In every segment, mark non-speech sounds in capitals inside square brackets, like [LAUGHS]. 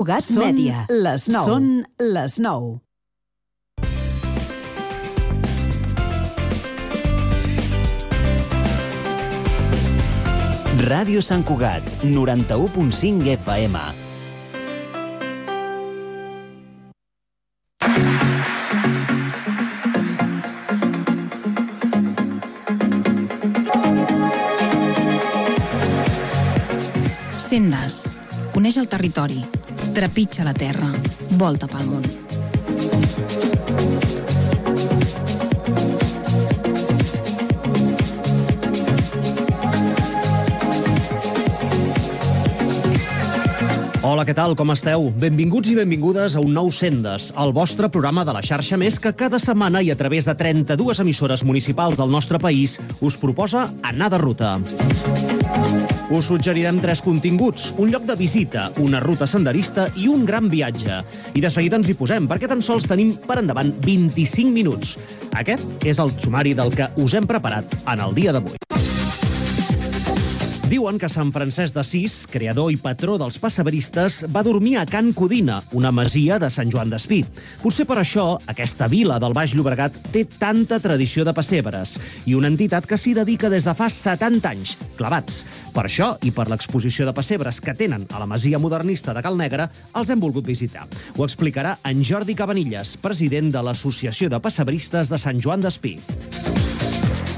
Cugat Són Mèdia. les nou. Són les 9. Ràdio Sant Cugat, 91.5 FM. Sendes. Coneix el territori. Trepitja la terra. Volta pel món. Hola, què tal? Com esteu? Benvinguts i benvingudes a un nou Sendes, el vostre programa de la xarxa més que cada setmana i a través de 32 emissores municipals del nostre país us proposa anar de ruta. Us suggerirem tres continguts, un lloc de visita, una ruta senderista i un gran viatge. I de seguida ens hi posem, perquè tan sols tenim per endavant 25 minuts. Aquest és el sumari del que us hem preparat en el dia d'avui. Diuen que Sant Francesc d'Assís, creador i patró dels pesseberistes, va dormir a Can Codina, una masia de Sant Joan d'Espí. Potser per això aquesta vila del Baix Llobregat té tanta tradició de pessebres i una entitat que s'hi dedica des de fa 70 anys, clavats. Per això i per l'exposició de pessebres que tenen a la masia modernista de Cal Negre, els hem volgut visitar. Ho explicarà en Jordi Cabanilles, president de l'Associació de Pesseberistes de Sant Joan d'Espí.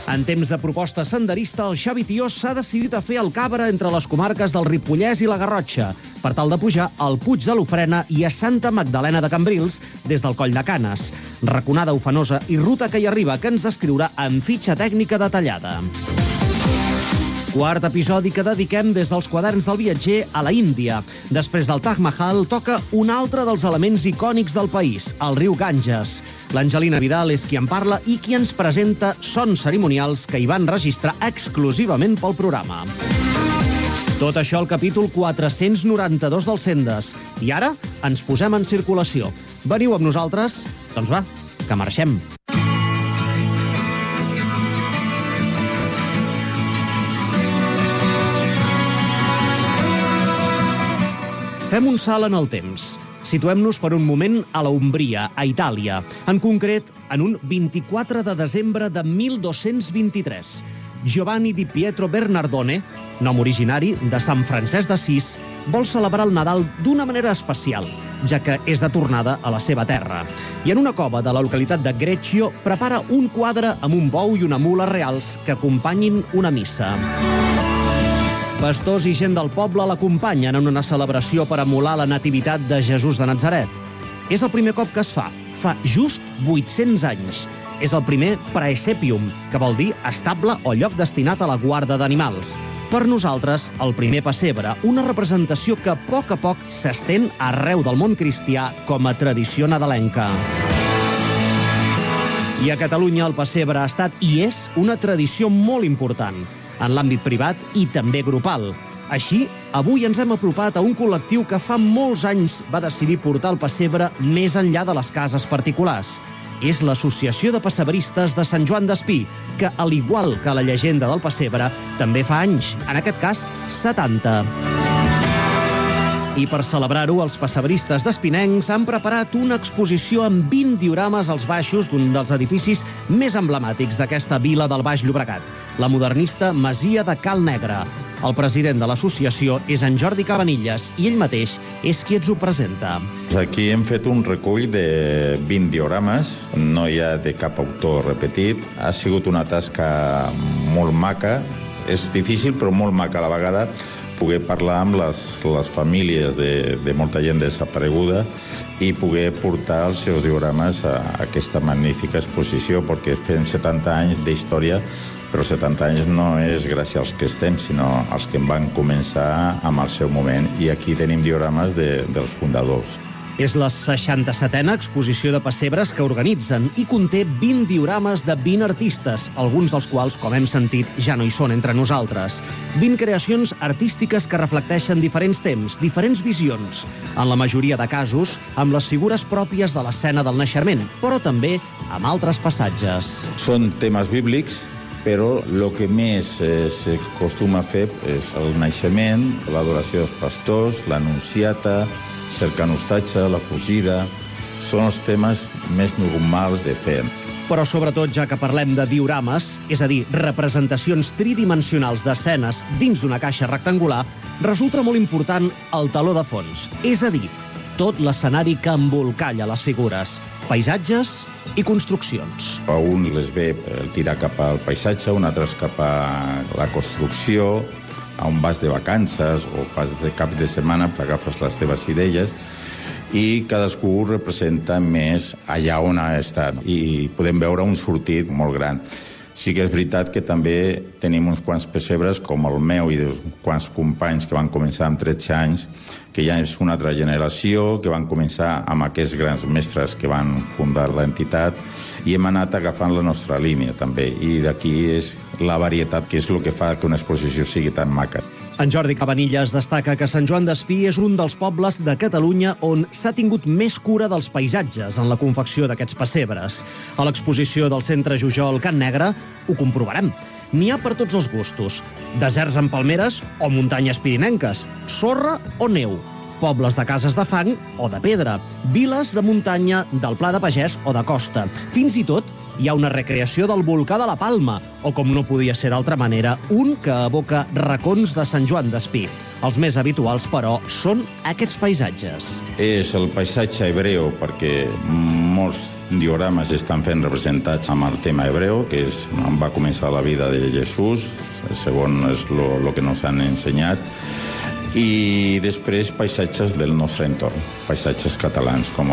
En temps de proposta senderista, el Xavi Tiós s'ha decidit a fer el cabra entre les comarques del Ripollès i la Garrotxa, per tal de pujar al Puig de l'Ofrena i a Santa Magdalena de Cambrils des del Coll de Canes. Raconada ufanosa i ruta que hi arriba que ens descriurà amb fitxa tècnica detallada. Quart episodi que dediquem des dels quaderns del viatger a la Índia. Després del Taj Mahal toca un altre dels elements icònics del país, el riu Ganges. L'Angelina Vidal és qui en parla i qui ens presenta sons cerimonials que hi van registrar exclusivament pel programa. Tot això al capítol 492 del Sendes. I ara ens posem en circulació. Veniu amb nosaltres? Doncs va, que marxem. Fem un salt en el temps. Situem-nos per un moment a la Umbria, a Itàlia. En concret, en un 24 de desembre de 1223. Giovanni di Pietro Bernardone, nom originari de Sant Francesc d'Assís, vol celebrar el Nadal d'una manera especial, ja que és de tornada a la seva terra. I en una cova de la localitat de Greccio prepara un quadre amb un bou i una mula reals que acompanyin una missa. Pastors i gent del poble l'acompanyen en una celebració per emular la nativitat de Jesús de Nazaret. És el primer cop que es fa, fa just 800 anys. És el primer praesepium, que vol dir estable o lloc destinat a la guarda d'animals. Per nosaltres, el primer pessebre, una representació que a poc a poc s'estén arreu del món cristià com a tradició nadalenca. I a Catalunya el pessebre ha estat i és una tradició molt important en l'àmbit privat i també grupal. Així, avui ens hem apropat a un col·lectiu que fa molts anys va decidir portar el pessebre més enllà de les cases particulars. És l'Associació de Pesseberistes de Sant Joan d'Espí, que, al igual que la llegenda del pessebre, també fa anys, en aquest cas, 70. I per celebrar-ho, els pessebristes d'Espinencs han preparat una exposició amb 20 diorames als baixos d'un dels edificis més emblemàtics d'aquesta vila del Baix Llobregat, la modernista Masia de Cal Negre. El president de l'associació és en Jordi Cabanilles i ell mateix és qui ens ho presenta. Aquí hem fet un recull de 20 diorames, no hi ha de cap autor repetit. Ha sigut una tasca molt maca, és difícil però molt maca a la vegada, poder parlar amb les, les famílies de, de molta gent desapareguda i poder portar els seus diorames a, a aquesta magnífica exposició, perquè fem 70 anys d'història, però 70 anys no és gràcies als que estem, sinó als que van començar amb el seu moment. I aquí tenim diorames de, dels fundadors. És la 67a exposició de pessebres que organitzen i conté 20 diorames de 20 artistes, alguns dels quals, com hem sentit, ja no hi són entre nosaltres. 20 creacions artístiques que reflecteixen diferents temps, diferents visions, en la majoria de casos amb les figures pròpies de l'escena del naixement, però també amb altres passatges. Són temes bíblics, però el que més eh, s'acostuma a fer és el naixement, l'adoració dels pastors, l'anunciata, cercant hostatge, la fugida... Són els temes més normals de fer. Però sobretot, ja que parlem de diorames, és a dir, representacions tridimensionals d'escenes dins d'una caixa rectangular, resulta molt important el taló de fons, és a dir, tot l'escenari que embolcalla les figures, paisatges i construccions. A un les ve tirar cap al paisatge, un altre cap a la construcció, a on vas de vacances o fas de cap de setmana, agafes les teves idees i cadascú representa més allà on ha estat i podem veure un sortit molt gran. Sí que és veritat que també tenim uns quants pessebres, com el meu i uns quants companys que van començar amb 13 anys, que ja és una altra generació, que van començar amb aquests grans mestres que van fundar l'entitat, i hem anat agafant la nostra línia també, i d'aquí és la varietat que és el que fa que una exposició sigui tan maca. En Jordi Cabanillas destaca que Sant Joan d'Espí és un dels pobles de Catalunya on s'ha tingut més cura dels paisatges en la confecció d'aquests pessebres. A l'exposició del Centre Jujol Can Negre ho comprovarem. N'hi ha per tots els gustos. Deserts amb palmeres o muntanyes pirinenques, sorra o neu, pobles de cases de fang o de pedra, viles de muntanya, del Pla de Pagès o de costa. Fins i tot hi ha una recreació del volcà de la Palma, o com no podia ser d'altra manera, un que evoca racons de Sant Joan d'Espí. Els més habituals, però, són aquests paisatges. És el paisatge hebreu, perquè molts diorames estan fent representats amb el tema hebreu, que és on va començar la vida de Jesús, segon és el que nos han ensenyat, i després paisatges del nostre entorn, paisatges catalans, com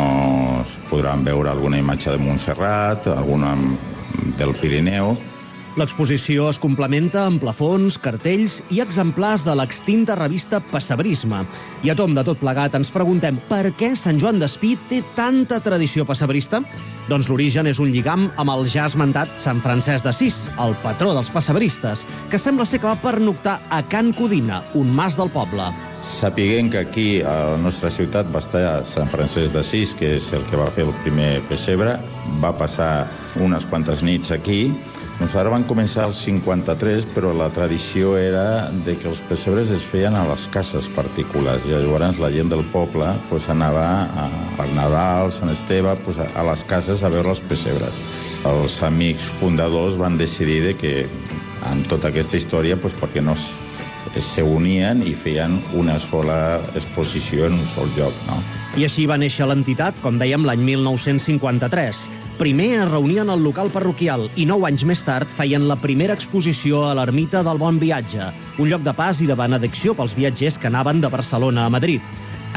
podran veure alguna imatge de Montserrat, alguna del Pirineu, L'exposició es complementa amb plafons, cartells i exemplars de l'extinta revista Passebrisme. I a tom de tot plegat ens preguntem per què Sant Joan d'Espí té tanta tradició passebrista? Doncs l'origen és un lligam amb el ja esmentat Sant Francesc d'Assís, el patró dels passebristes, que sembla ser que va pernoctar a Can Codina, un mas del poble. Sapiguem que aquí a la nostra ciutat va estar Sant Francesc d'Assís, que és el que va fer el primer pessebre, va passar unes quantes nits aquí, doncs ara van començar els 53, però la tradició era de que els pessebres es feien a les cases particulars. I llavors la gent del poble pues, anava a, per Nadal, Sant Esteve, pues, a les cases a veure els pessebres. Els amics fundadors van decidir de que amb tota aquesta història, pues, perquè no se unien i feien una sola exposició en un sol lloc. No? I així va néixer l'entitat, com dèiem, l'any 1953. Primer es reunien al local parroquial i nou anys més tard feien la primera exposició a l'ermita del Bon Viatge, un lloc de pas i de benedicció pels viatgers que anaven de Barcelona a Madrid.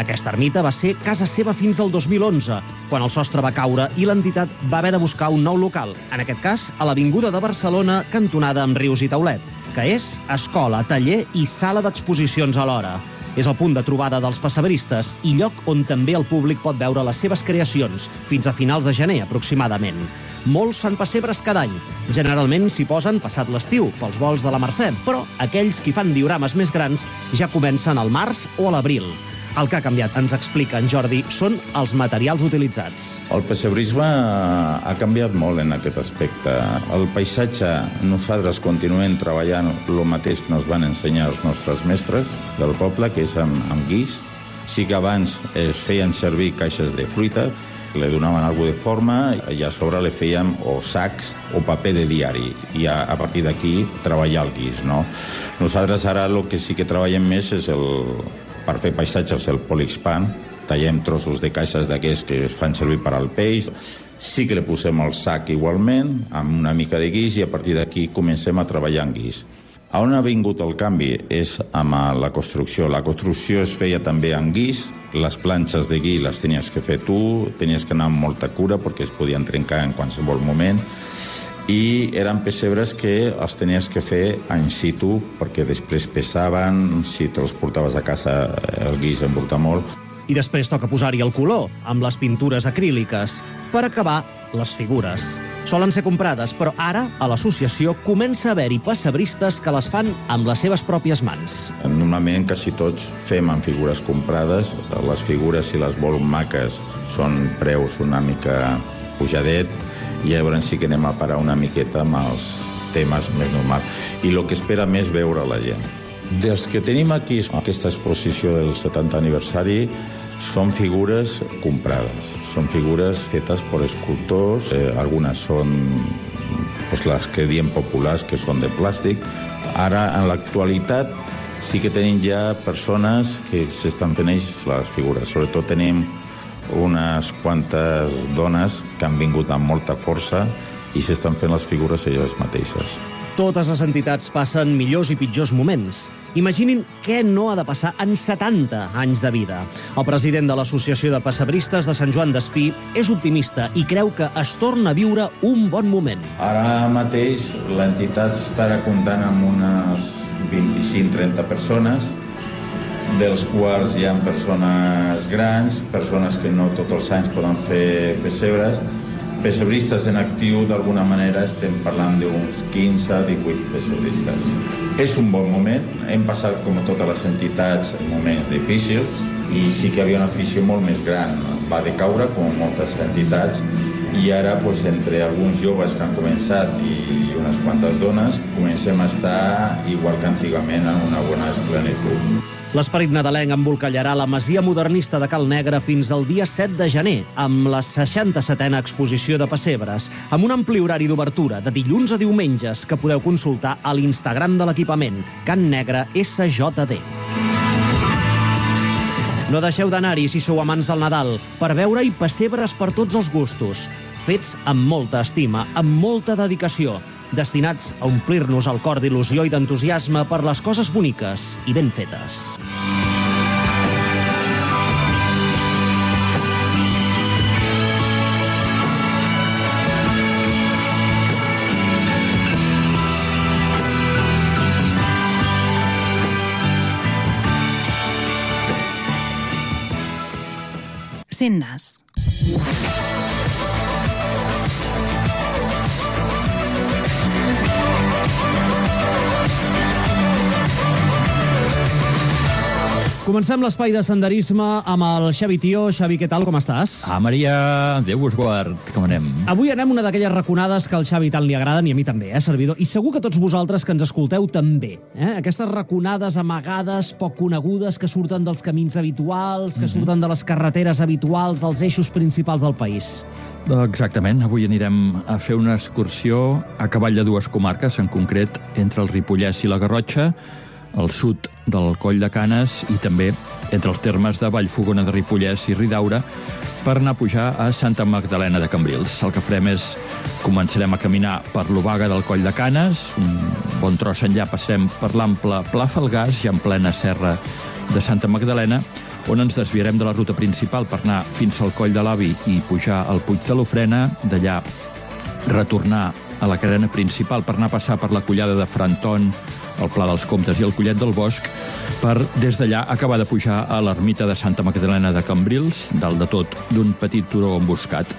Aquesta ermita va ser casa seva fins al 2011, quan el sostre va caure i l'entitat va haver de buscar un nou local, en aquest cas a l'Avinguda de Barcelona, cantonada amb Rius i Taulet, que és escola, taller i sala d'exposicions alhora. És el punt de trobada dels passebristes i lloc on també el públic pot veure les seves creacions, fins a finals de gener aproximadament. Molts fan pessebres cada any. Generalment s'hi posen passat l'estiu, pels vols de la Mercè, però aquells qui fan diorames més grans ja comencen al març o a l'abril. El que ha canviat, ens explica en Jordi, són els materials utilitzats. El pessebrisme ha canviat molt en aquest aspecte. El paisatge, nosaltres continuem treballant el mateix que ens van ensenyar els nostres mestres del poble, que és amb, amb guix. Sí que abans es feien servir caixes de fruita, li donaven alguna de forma i a sobre li fèiem o sacs o paper de diari i a, a partir d'aquí treballar el guix. No? Nosaltres ara el que sí que treballem més és el, per fer paisatges el polixpan, tallem trossos de caixes d'aquests que es fan servir per al peix, sí que li posem el sac igualment, amb una mica de guix, i a partir d'aquí comencem a treballar en guix. A on ha vingut el canvi? És amb la construcció. La construcció es feia també en guix, les planxes de guix les tenies que fer tu, tenies que anar amb molta cura perquè es podien trencar en qualsevol moment, i eren pessebres que els tenies que fer en situ perquè després pesaven, si te'ls portaves a casa el guix porta molt. I després toca posar-hi el color, amb les pintures acríliques, per acabar les figures. Solen ser comprades, però ara, a l'associació, comença a haver-hi pessebristes que les fan amb les seves pròpies mans. Normalment, quasi tots fem amb figures comprades. Les figures, si les vol maques, són preus una mica pujadet, i llavors sí que anem a parar una miqueta amb els temes més normals. I el que espera més veure la gent. Dels que tenim aquí aquesta exposició del 70 aniversari, Són figures comprades, són figures fetes per escultors, eh, algunes són pues, les que diem populars, que són de plàstic. Ara, en l'actualitat, sí que tenim ja persones que s'estan fent les figures. Sobretot tenim unes quantes dones que han vingut amb molta força i s'estan fent les figures elles mateixes. Totes les entitats passen millors i pitjors moments. Imaginin què no ha de passar en 70 anys de vida. El president de l'Associació de Passebristes de Sant Joan d'Espí és optimista i creu que es torna a viure un bon moment. Ara mateix l'entitat estarà comptant amb unes 25-30 persones, dels quals hi ha persones grans, persones que no tots els anys poden fer pessebres, Pessebristes en actiu, d'alguna manera, estem parlant d'uns 15-18 pessebristes. És un bon moment, hem passat, com totes les entitats, moments difícils, i sí que havia una afició molt més gran. Va decaure, com moltes entitats, i ara, doncs, entre alguns joves que han començat i unes quantes dones, comencem a estar igual que antigament en una bona esplenitud. L'esperit nadalenc embolcallarà la masia modernista de Cal Negre fins al dia 7 de gener, amb la 67a exposició de pessebres, amb un ampli horari d'obertura de dilluns a diumenges que podeu consultar a l'Instagram de l'equipament, Can Negre SJD. No deixeu d'anar-hi si sou amants del Nadal, per veure-hi pessebres per tots els gustos, fets amb molta estima, amb molta dedicació, destinats a omplir-nos el cor d'il·lusió i d'entusiasme per les coses boniques i ben fetes. Sendes. Comencem l'espai de senderisme amb el Xavi Tio. Xavi, què tal, com estàs? Ah, Maria, Déu us guard. Com anem? Avui anem una d'aquelles raconades que al Xavi tant li agraden i a mi també, eh, servidor. I segur que tots vosaltres que ens escolteu també. Eh? Aquestes raconades amagades, poc conegudes, que surten dels camins habituals, que mm -hmm. surten de les carreteres habituals, dels eixos principals del país. Exactament. Avui anirem a fer una excursió a cavall de dues comarques, en concret entre el Ripollès i la Garrotxa, al sud del Coll de Canes i també entre els termes de Vallfogona de Ripollès i Ridaura per anar a pujar a Santa Magdalena de Cambrils. El que farem és començarem a caminar per l'Obaga del Coll de Canes, un bon tros enllà passarem per l'ample Pla Falgàs, ja en plena serra de Santa Magdalena, on ens desviarem de la ruta principal per anar fins al Coll de l'Avi i pujar al Puig de l'Ofrena, d'allà retornar a la carena principal per anar a passar per la collada de Franton, el Pla dels Comtes i el Collet del Bosc, per des d'allà acabar de pujar a l'ermita de Santa Magdalena de Cambrils, dalt de tot d'un petit turó emboscat.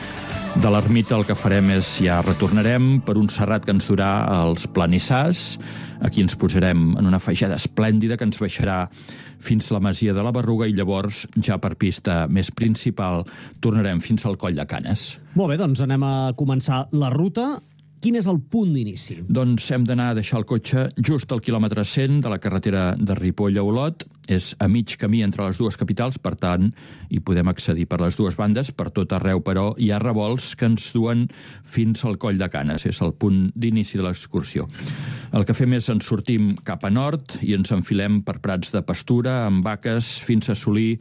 De l'ermita el que farem és ja retornarem per un serrat que ens durà als Planissars. Aquí ens posarem en una feixada esplèndida que ens baixarà fins a la masia de la Berruga i llavors, ja per pista més principal, tornarem fins al Coll de Canes. Molt bé, doncs anem a començar la ruta. Quin és el punt d'inici? Doncs hem d'anar a deixar el cotxe just al quilòmetre 100 de la carretera de Ripoll a Olot. És a mig camí entre les dues capitals, per tant, hi podem accedir per les dues bandes. Per tot arreu, però, hi ha revolts que ens duen fins al coll de Canes. És el punt d'inici de l'excursió. El que fem és ens sortim cap a nord i ens enfilem per prats de pastura, amb vaques, fins a assolir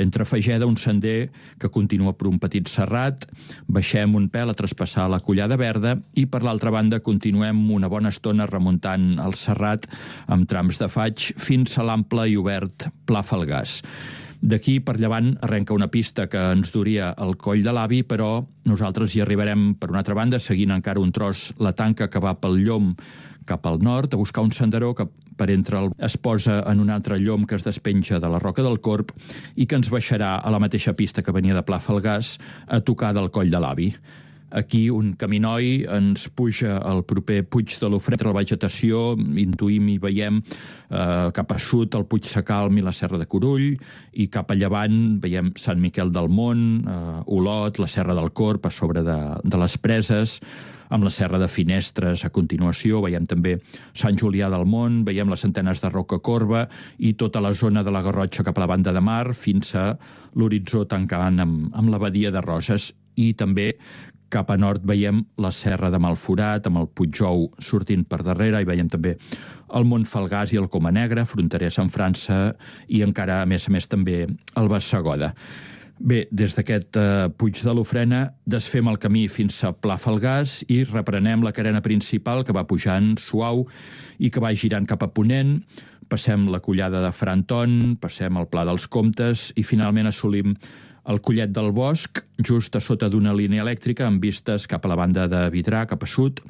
entre Fageda un sender que continua per un petit serrat, baixem un pèl a traspassar la collada verda i per l'altra banda continuem una bona estona remuntant el serrat amb trams de faig fins a l'ample i obert Pla Falgàs. D'aquí per llevant arrenca una pista que ens duria al coll de l'avi, però nosaltres hi arribarem per una altra banda, seguint encara un tros la tanca que va pel llom cap al nord, a buscar un senderó que per entre el, es posa en un altre llom que es despenja de la roca del Corp i que ens baixarà a la mateixa pista que venia de Pla Falgàs a tocar del coll de l'avi. Aquí un caminoi ens puja al proper Puig de l'Ofret, la vegetació, intuïm i veiem eh, cap a sud el Puig Sacalm i la Serra de Corull, i cap a llevant veiem Sant Miquel del Mont, eh, Olot, la Serra del Corp, a sobre de, de les preses, amb la Serra de Finestres a continuació, veiem també Sant Julià del Mont, veiem les centenes de Roca Corba i tota la zona de la Garrotxa cap a la banda de mar fins a l'horitzó tancant amb, amb la badia de Roses. I també cap a nord veiem la serra de Malforat, amb el Puigjou sortint per darrere, i veiem també el Montfalgàs i el Coma Negra, fronterers amb França, i encara, a més a més, també el Bassegoda. Bé, des d'aquest eh, Puig de l'Ofrena desfem el camí fins a Pla Falgàs i reprenem la carena principal que va pujant suau i que va girant cap a Ponent, passem la collada de Franton, passem el Pla dels Comtes i finalment assolim el Collet del Bosc, just a sota d'una línia elèctrica amb vistes cap a la banda de Vidrà, cap a sud,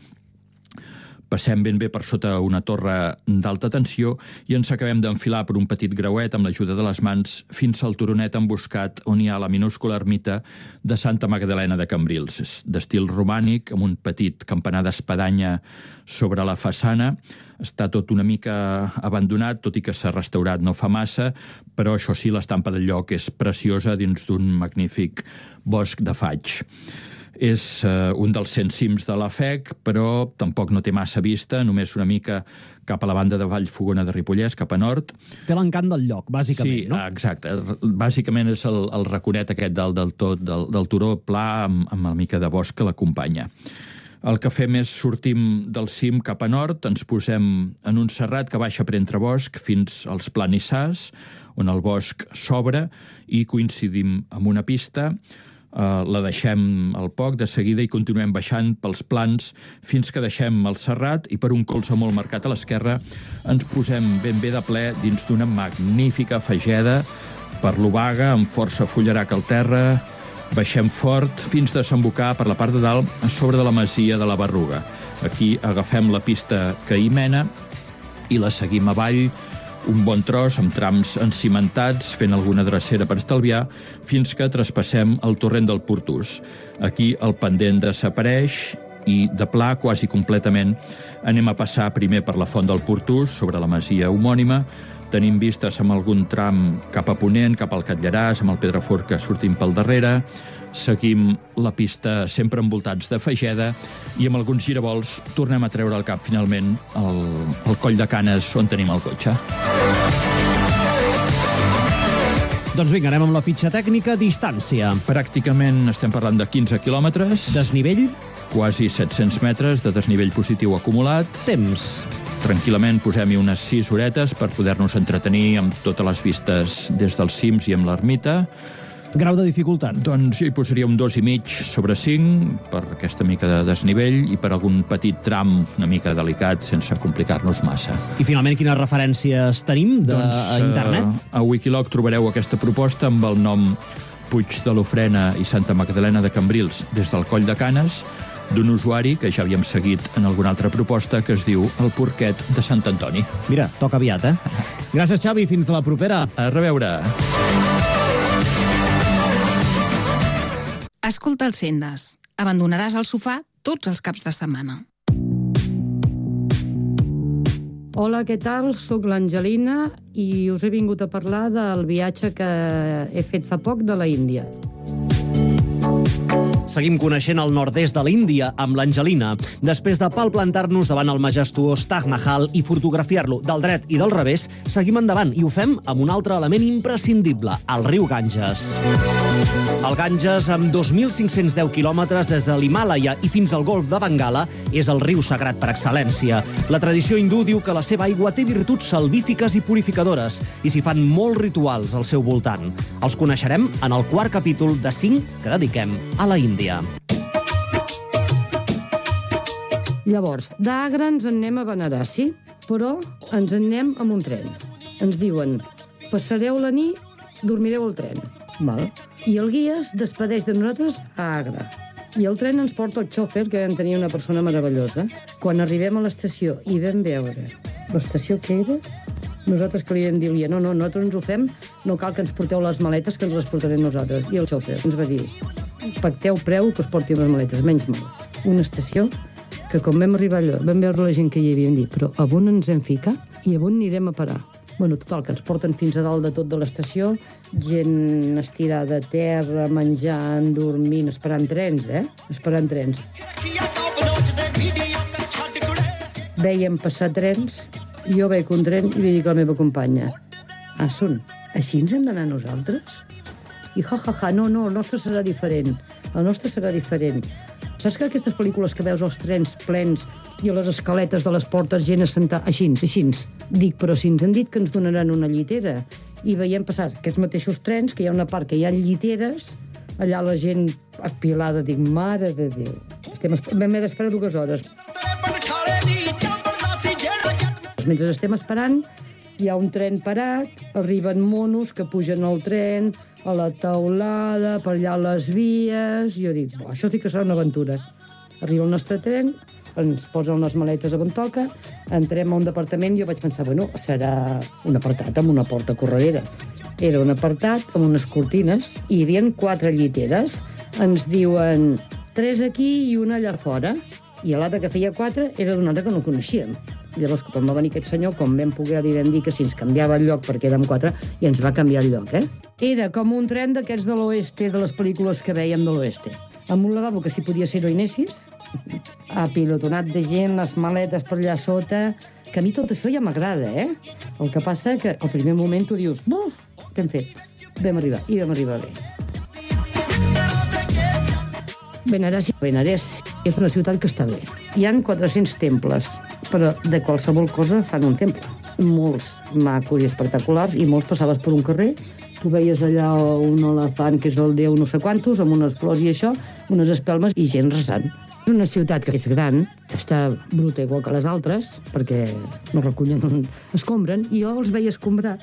passem ben bé per sota una torre d'alta tensió i ens acabem d'enfilar per un petit grauet amb l'ajuda de les mans fins al turonet emboscat on hi ha la minúscula ermita de Santa Magdalena de Cambrils, d'estil romànic, amb un petit campanar d'espadanya sobre la façana. Està tot una mica abandonat, tot i que s'ha restaurat no fa massa, però això sí, l'estampa del lloc és preciosa dins d'un magnífic bosc de faig. És eh, un dels 100 cims de la FEC, però tampoc no té massa vista, només una mica cap a la banda de Vallfogona de Ripollès, cap a nord. Té l'encant del lloc, bàsicament, sí, no? exacte. Bàsicament és el, el raconet aquest del, del tot, del, del turó pla amb, amb una mica de bosc que l'acompanya. El que fem és sortim del cim cap a nord, ens posem en un serrat que baixa per entre bosc fins als planissars, on el bosc s'obre i coincidim amb una pista Uh, la deixem al poc de seguida i continuem baixant pels plans fins que deixem el serrat i per un colze molt marcat a l'esquerra ens posem ben bé de ple dins d'una magnífica fageda per l'Obaga amb força fullarac al terra baixem fort fins desembocar per la part de dalt a sobre de la masia de la Berruga. Aquí agafem la pista que hi mena i la seguim avall un bon tros amb trams encimentats, fent alguna drecera per estalviar, fins que traspassem el torrent del Portús. Aquí el pendent desapareix i de pla, quasi completament, anem a passar primer per la font del Portús, sobre la masia homònima, tenim vistes amb algun tram cap a Ponent, cap al Catllaràs, amb el Pedraforca sortint pel darrere, seguim la pista sempre envoltats de fageda i amb alguns giravolts tornem a treure al cap finalment el, el coll de canes on tenim el cotxe. Doncs vinga, anem amb la fitxa tècnica. Distància. Pràcticament estem parlant de 15 quilòmetres, Desnivell. quasi 700 metres de desnivell positiu acumulat. Temps. Tranquil·lament posem-hi unes 6 horetes per poder-nos entretenir amb totes les vistes des dels cims i amb l'ermita. Grau de dificultat. Doncs jo hi posaria un 2 i mig sobre 5 per aquesta mica de desnivell i per algun petit tram una mica delicat sense complicar-nos massa. I finalment, quines referències tenim de doncs, a internet? eh, a Wikiloc trobareu aquesta proposta amb el nom Puig de l'Ofrena i Santa Magdalena de Cambrils des del Coll de Canes d'un usuari que ja havíem seguit en alguna altra proposta que es diu el Porquet de Sant Antoni. Mira, toca aviat, eh? [LAUGHS] Gràcies, Xavi. Fins a la propera. A reveure! Escolta els Sendes. Abandonaràs el sofà tots els caps de setmana. Hola, què tal? Soc l'Angelina i us he vingut a parlar del viatge que he fet fa poc de la Índia. Seguim coneixent el nord-est de l'Índia amb l'Angelina. Després de palplantar-nos davant el majestuós Taj Mahal i fotografiar-lo del dret i del revés, seguim endavant i ho fem amb un altre element imprescindible, el riu Ganges. El Ganges, amb 2.510 quilòmetres des de l'Himàlaia i fins al golf de Bengala, és el riu sagrat per excel·lència. La tradició hindú diu que la seva aigua té virtuts salvífiques i purificadores i s'hi fan molts rituals al seu voltant. Els coneixerem en el quart capítol de 5 que dediquem a la Índia. Llavors, d'Agra ens en anem a Benarassi, però ens en anem amb un tren. Ens diuen, passareu la nit, dormireu al tren. Val? I el guia es despedeix de nosaltres a Agra. I el tren ens porta el xòfer, que vam tenir una persona meravellosa. Quan arribem a l'estació i vam veure l'estació que era, nosaltres que li vam dir, no, no, nosaltres ens ho fem, no cal que ens porteu les maletes, que ens les portarem nosaltres. I el xòfer ens va dir, pacteu preu que us portin les maletes, menys mal. Una estació que quan vam arribar allò, vam veure la gent que hi havia, dir, però a on ens hem ficat i a on anirem a parar? Bueno, total, que ens porten fins a dalt de tot de l'estació, gent estirada a terra, menjant, dormint, esperant trens, eh? Esperant trens. Vèiem passar trens, jo veig un tren i li dic a la meva companya, són, així ens hem d'anar nosaltres? I ja, ja, ja, no, no, el nostre serà diferent, el nostre serà diferent. Saps que aquestes pel·lícules que veus els trens plens i a les escaletes de les portes gent assentada, així, així. Dic, però si ens han dit que ens donaran una llitera i veiem passar aquests mateixos trens, que hi ha una part que hi ha lliteres, allà la gent apilada, dic, mare de Déu. Estem, vam haver d'esperar dues hores. Mentre estem esperant, hi ha un tren parat, arriben monos que pugen al tren, a la taulada, per allà a les vies... I jo dic, això sí que serà una aventura. Arriba el nostre tren, ens posen les maletes on toca, entrem a un departament i jo vaig pensar, bueno, serà un apartat amb una porta corredera. Era un apartat amb unes cortines i hi havia quatre lliteres. Ens diuen tres aquí i una allà fora. I l'altre que feia quatre era d'un altre que no coneixíem. Llavors, quan va venir aquest senyor, com vam poder dir, vam dir que si ens canviava el lloc perquè érem quatre, i ens va canviar el lloc, eh? Era com un tren d'aquests de l'oeste, de les pel·lícules que veiem de l'oeste. Amb un lavabo que si podia ser Oinesis, apilotonat de gent, les maletes per allà sota... Que a mi tot això ja m'agrada, eh? El que passa que al primer moment tu dius, buf, què hem fet? Vam arribar, i vam arribar bé. Benaràs, Benarès és una ciutat que està bé. Hi han 400 temples, però de qualsevol cosa fan un temple. Molts macos i espectaculars, i molts passaves per un carrer, tu veies allà un elefant que és el déu no sé quantos, amb unes flors i això, unes espelmes i gent resant. És una ciutat que és gran, està bruta igual que les altres, perquè no recullen, [LAUGHS] escombren, i jo els veia escombrar,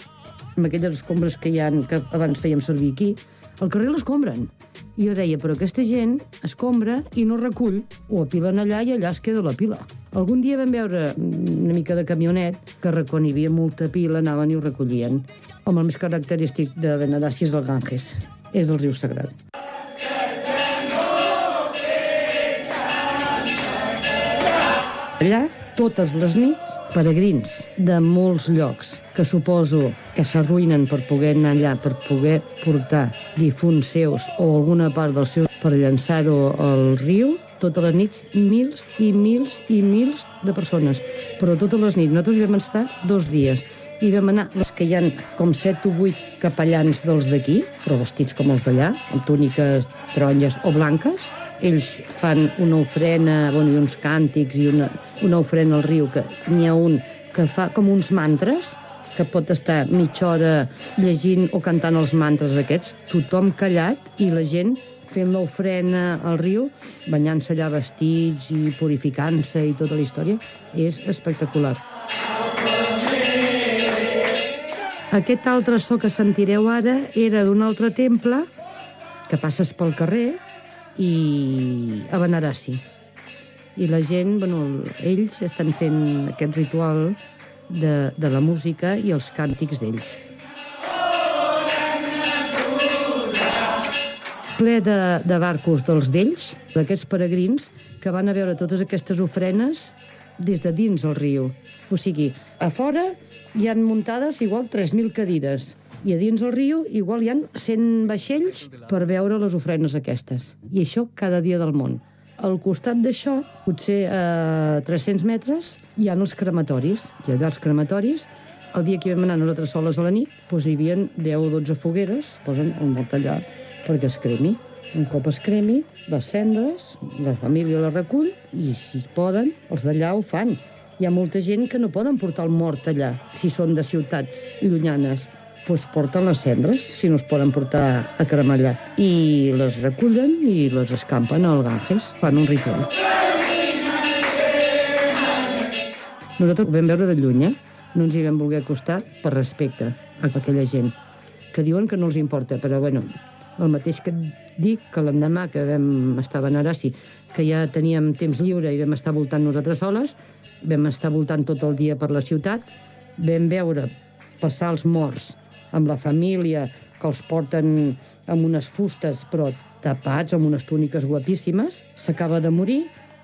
amb aquelles escombres que hi que abans fèiem servir aquí, al carrer l'escombren. I jo deia, però aquesta gent escombra i no recull, ho apilen allà i allà es queda la pila. Algun dia vam veure una mica de camionet que quan hi havia molta pila anaven i ho recollien. Home, el més característic de Benedàcia és el Ganges, és el riu sagrat. Allà, totes les nits, peregrins de molts llocs que suposo que s'arruïnen per poder anar allà, per poder portar difunts seus o alguna part dels seus per llançar-ho al riu, totes les nits, mils i mils i mils de persones. Però totes les nits. Nosaltres hi vam estar dos dies. I vam anar, les que hi han com set o vuit capellans dels d'aquí, però vestits com els d'allà, amb túniques taronges o blanques, ells fan una ofrena, bueno, i uns càntics i una, una ofrena al riu, que n'hi ha un que fa com uns mantres, que pot estar mitja hora llegint o cantant els mantres aquests, tothom callat i la gent fent l'ofrena al riu, banyant-se allà vestits i purificant-se i tota la història, és espectacular. Aquest altre so que sentireu ara era d'un altre temple que passes pel carrer i a Benarassi. I la gent, bueno, ells estan fent aquest ritual de, de la música i els càntics d'ells. Ple de, de barcos dels d'ells, d'aquests peregrins, que van a veure totes aquestes ofrenes des de dins el riu. O sigui, a fora hi han muntades igual 3.000 cadires, i a dins el riu igual hi han 100 vaixells per veure les ofrenes aquestes. I això cada dia del món. Al costat d'això, potser a 300 metres, hi ha els crematoris. I allà els crematoris, el dia que hi vam anar nosaltres soles a la nit, doncs hi havia 10 o 12 fogueres, posen un mort allà perquè es cremi. Un cop es cremi, les cendres, la família les recull i, si poden, els d'allà ho fan. Hi ha molta gent que no poden portar el mort allà, si són de ciutats llunyanes pues porten les cendres, si no es poden portar a cremar allà. I les recullen i les escampen al Ganges, fan un ritual. Nosaltres ho vam veure de lluny, eh? No ens hi vam voler acostar per respecte a aquella gent, que diuen que no els importa, però bueno, el mateix que dic que l'endemà que vam estar a Benarassi, que ja teníem temps lliure i vam estar voltant nosaltres soles, vam estar voltant tot el dia per la ciutat, vam veure passar els morts amb la família, que els porten amb unes fustes però tapats, amb unes túniques guapíssimes, s'acaba de morir,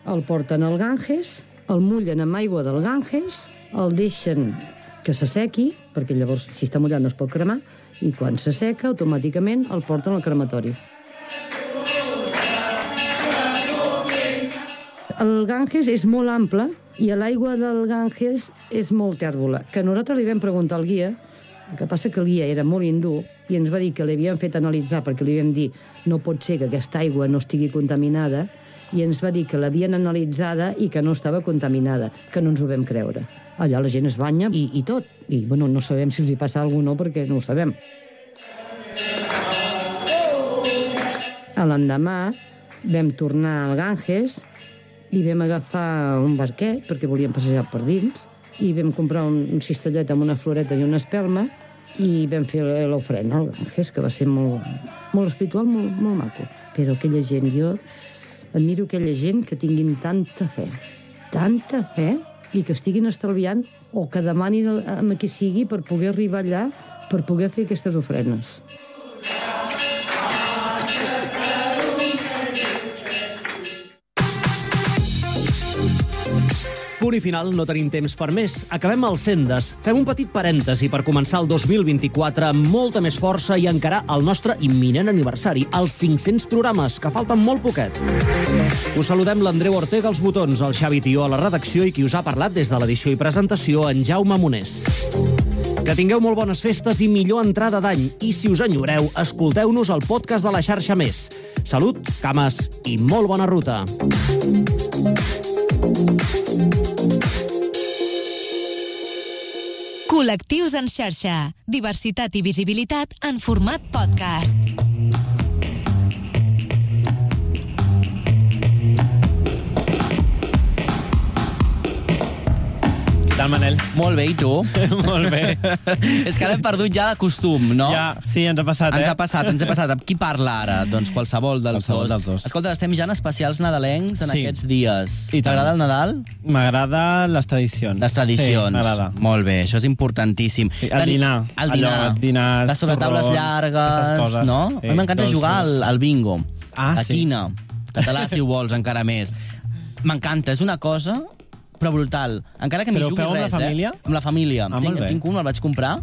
el porten al Ganges, el mullen amb aigua del Ganges, el deixen que s'assequi, perquè llavors si està mullat no es pot cremar, i quan s'asseca automàticament el porten al crematori. El Ganges és molt ample i l'aigua del Ganges és molt tèrbola, que nosaltres li vam preguntar al guia, el que passa que el guia era molt hindú i ens va dir que li havien fet analitzar perquè li vam dir no pot ser que aquesta aigua no estigui contaminada i ens va dir que l'havien analitzada i que no estava contaminada, que no ens ho vam creure. Allà la gent es banya i, i tot. I bueno, no sabem si els hi passa alguna cosa perquè no ho sabem. L'endemà vam tornar al Ganges i vam agafar un barquet perquè volíem passejar per dins i vam comprar un, un cistellet amb una floreta i una espelma i vam fer l'ofrena al Ganges, que va ser molt, molt espiritual, molt, molt maco. Però aquella gent, jo admiro aquella gent que tinguin tanta fe, tanta fe, i que estiguin estalviant o que demanin a a qui sigui per poder arribar allà, per poder fer aquestes ofrenes. Punt i final, no tenim temps per més. Acabem el Sendes. Fem un petit parèntesi per començar el 2024 amb molta més força i encarar el nostre imminent aniversari, els 500 programes, que falten molt poquet. Us saludem l'Andreu Ortega als botons, el Xavi Tió a la redacció i qui us ha parlat des de l'edició i presentació, en Jaume Monés. Que tingueu molt bones festes i millor entrada d'any. I si us enyoreu, escolteu-nos al podcast de la xarxa Més. Salut, cames i molt bona ruta. Col·lectius en xarxa. Diversitat i visibilitat en format podcast. Tal, Manel? Molt bé, i tu? [LAUGHS] Molt bé. És que ara hem perdut ja de costum, no? Ja, sí, ens ha passat, Ens eh? ha passat, ens ha passat. Qui parla ara? Doncs qualsevol dels, Qualsevol dos. dels dos. Escolta, estem ja en especials nadalencs en Sí. aquests dies. I. T'agrada el Nadal? M'agrada les tradicions. Les tradicions. Sí, m'agrada. Molt bé, això és importantíssim. Sí, el dinar. El dinar. Allò, dinars, Les sobretaules torrons, llargues, coses. no? Sí, a mi m'encanta jugar al, al bingo. Ah, la sí. quina. Català, si ho vols, encara més. M'encanta, és una cosa però brutal. Encara que m'hi Però jugui feu amb la res, família? Eh? Amb la família. Ah, tinc, bé. tinc un, el vaig comprar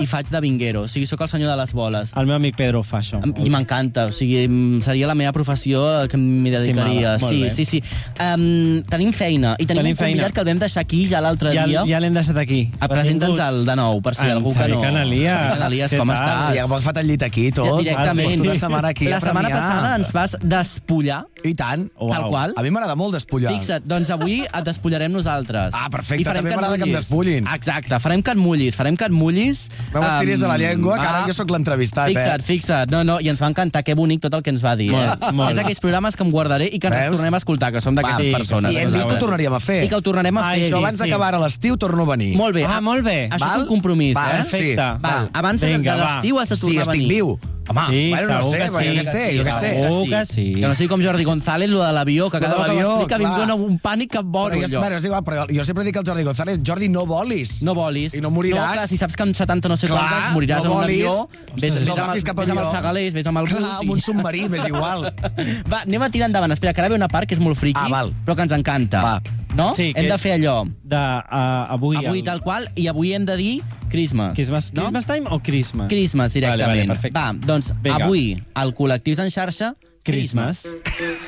i faig de vinguero. O sigui, sóc el senyor de les boles. El meu amic Pedro fa això. I m'encanta, o sigui, mm, seria la meva professió que m'hi dedicaria. Estimada, molt sí, bé. sí, sí. Um, tenim feina, i tenim, Tenim un convidat feina. que el vam deixar aquí ja l'altre Ja, dia. ja l'hem deixat aquí. Ah, Presenta'ns el de nou, per si En algú que Xavi no... Canalies. Xavi Què com tal? estàs? Sí, ja fet el llit aquí tot. Ja, directament. Has vingut una setmana aquí La a setmana passada ens vas despullar, I tant. tal qual. A mi m'agrada molt despullar. Fixa't, doncs avui et despullarem nosaltres. Ah, perfecte, també m'agrada que em despullin. Exacte, farem que et mullis, farem que et mullis. No m'estiris de la llengua, que ara ah, jo sóc l'entrevistat, Fixa't, eh? fixa't. No, no, i ens va encantar, que bonic tot el que ens va dir. Molt, eh? molt. És d'aquells programes que em guardaré i que ens Veus? tornem a escoltar, que som d'aquestes sí, persones. I hem dit que ho tornaríem a fer. I que ho tornarem a Ai, fer. Això sí, abans sí. d'acabar a l'estiu torno a venir. Molt bé. Ah, molt bé. Això Val? és un compromís, Val, eh? sí. Perfecte. Val, abans Vinga, de l'estiu has de Sí, tornar a estic venir. viu. Home, Sí, bueno, no sé, que sí. jo què sé, jo què sé. Segur que sí. Que no sigui com Jordi González, lo de l'avió, que cada vegada que m'explica em clar. dona un pànic que Però, boro, jo, bueno, és igual, però jo sempre dic al Jordi González, Jordi, no volis. No volis. I no moriràs. No, clar, si saps que amb 70 no sé Clar, quants anys moriràs no en un avió, vés, No vés, amb, cap vés amb els segalers, vés amb el Clar, bus. amb un submarí, m'és igual. [LAUGHS] Va, anem a tirar endavant. Espera, que ara ve una part que és molt friqui, Ah, però que ens encanta. Va. No? Sí, hem de fer allò. De, uh, avui, Avui el... tal qual, i avui hem de dir Christmas. Christmas, no? Christmas time o Christmas? Christmas, directament. Vale, vale, perfecte. Va, doncs Vinga. avui, al Col·lectius en xarxa, Christmas.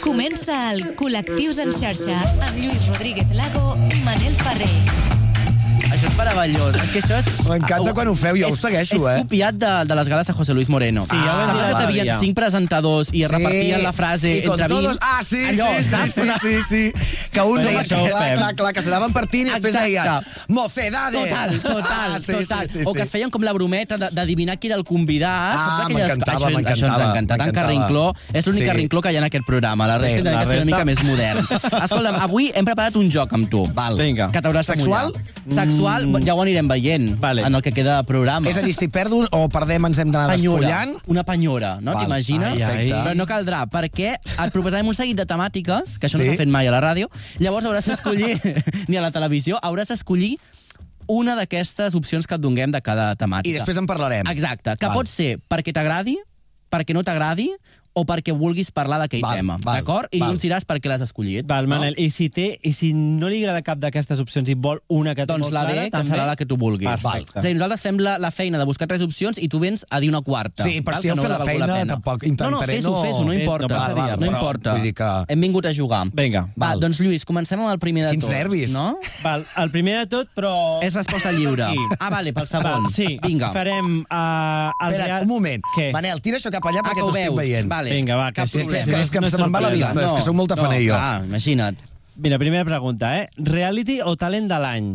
Comença el Col·lectius en xarxa amb Lluís Rodríguez Lago i Manel Ferrer. Això és meravellós. És que això és... M'encanta quan ho feu, jo ho és- segueixo, és eh? copiat de, de les gales de José Luis Moreno. Sí, ja ho Sembla dit que t'havien cinc presentadors i es repartien la frase I con entre 20. todos... Ah, sí, Allò, sí, sí, saps? sí, sí, sí. Que un ho clar, fem. clar, clar, que s'anaven partint i després deien mocedades. Total, total, Ah, sí, total. Sí, sí, o que es feien com la brometa de- d'adivinar qui era el convidat. Ah, Saps aquelles- m'encantava, això, ens m'encantava, encanta. Tant m'encantava. carrincló. És l'únic Sí. carrincló que hi ha en aquest programa. La resta sí, la que ser una mica més modern. Escolta'm, avui hem preparat un joc amb tu. Val. Vinga. Que t'hauràs de Sexual? mullar. Sexual, ja ho anirem veient Vale. en el que queda de programa. És a dir, si perdo o perdem ens hem d'anar despullant. una penyora, no? T'imagines? Però no caldrà, perquè et proposarem un seguit de temàtiques, que això no Sí? s'ha fet mai a la ràdio, llavors hauràs d'escollir, [LAUGHS] ni a la televisió, hauràs d'escollir una d'aquestes opcions que et donem de cada temàtica. I després en parlarem. Exacte, que Val. pot ser perquè t'agradi, perquè no t'agradi o perquè vulguis parlar d'aquell Val, tema, val, d'acord? I val. no ens diràs per què l'has escollit. Val, Manel, i si, té, i si no li agrada cap d'aquestes opcions i vol una que té Doncs molt la clara, D, que també... serà la que tu vulguis. Perfecte. És a dir, nosaltres fem la, la feina de buscar tres opcions i tu vens a dir una quarta. Sí, però val? si Que heu fet la feina, pena. tampoc No, no, intentaré fes-ho, no- fes-ho, no Fes, no importa. passa res, no però importa. vull dir que- Hem vingut a jugar. Vinga. Va, Val. doncs Lluís, comencem amb el primer de Quins tot. nervis. No? Val, el primer de tot, però... És resposta lliure. Aquí. Ah, vale, pel segon. Val, sí, Vinga. farem... Uh, el Espera, real... un moment. Què? Manel, tira això cap allà perquè t'ho estic veient. Vale. Vinga, va, que sí, És que, és és que No se me'n va la vista, és que sóc molt tafaner jo. Ah, imagina't. Mira, primera pregunta, eh? Reality o talent de l'any?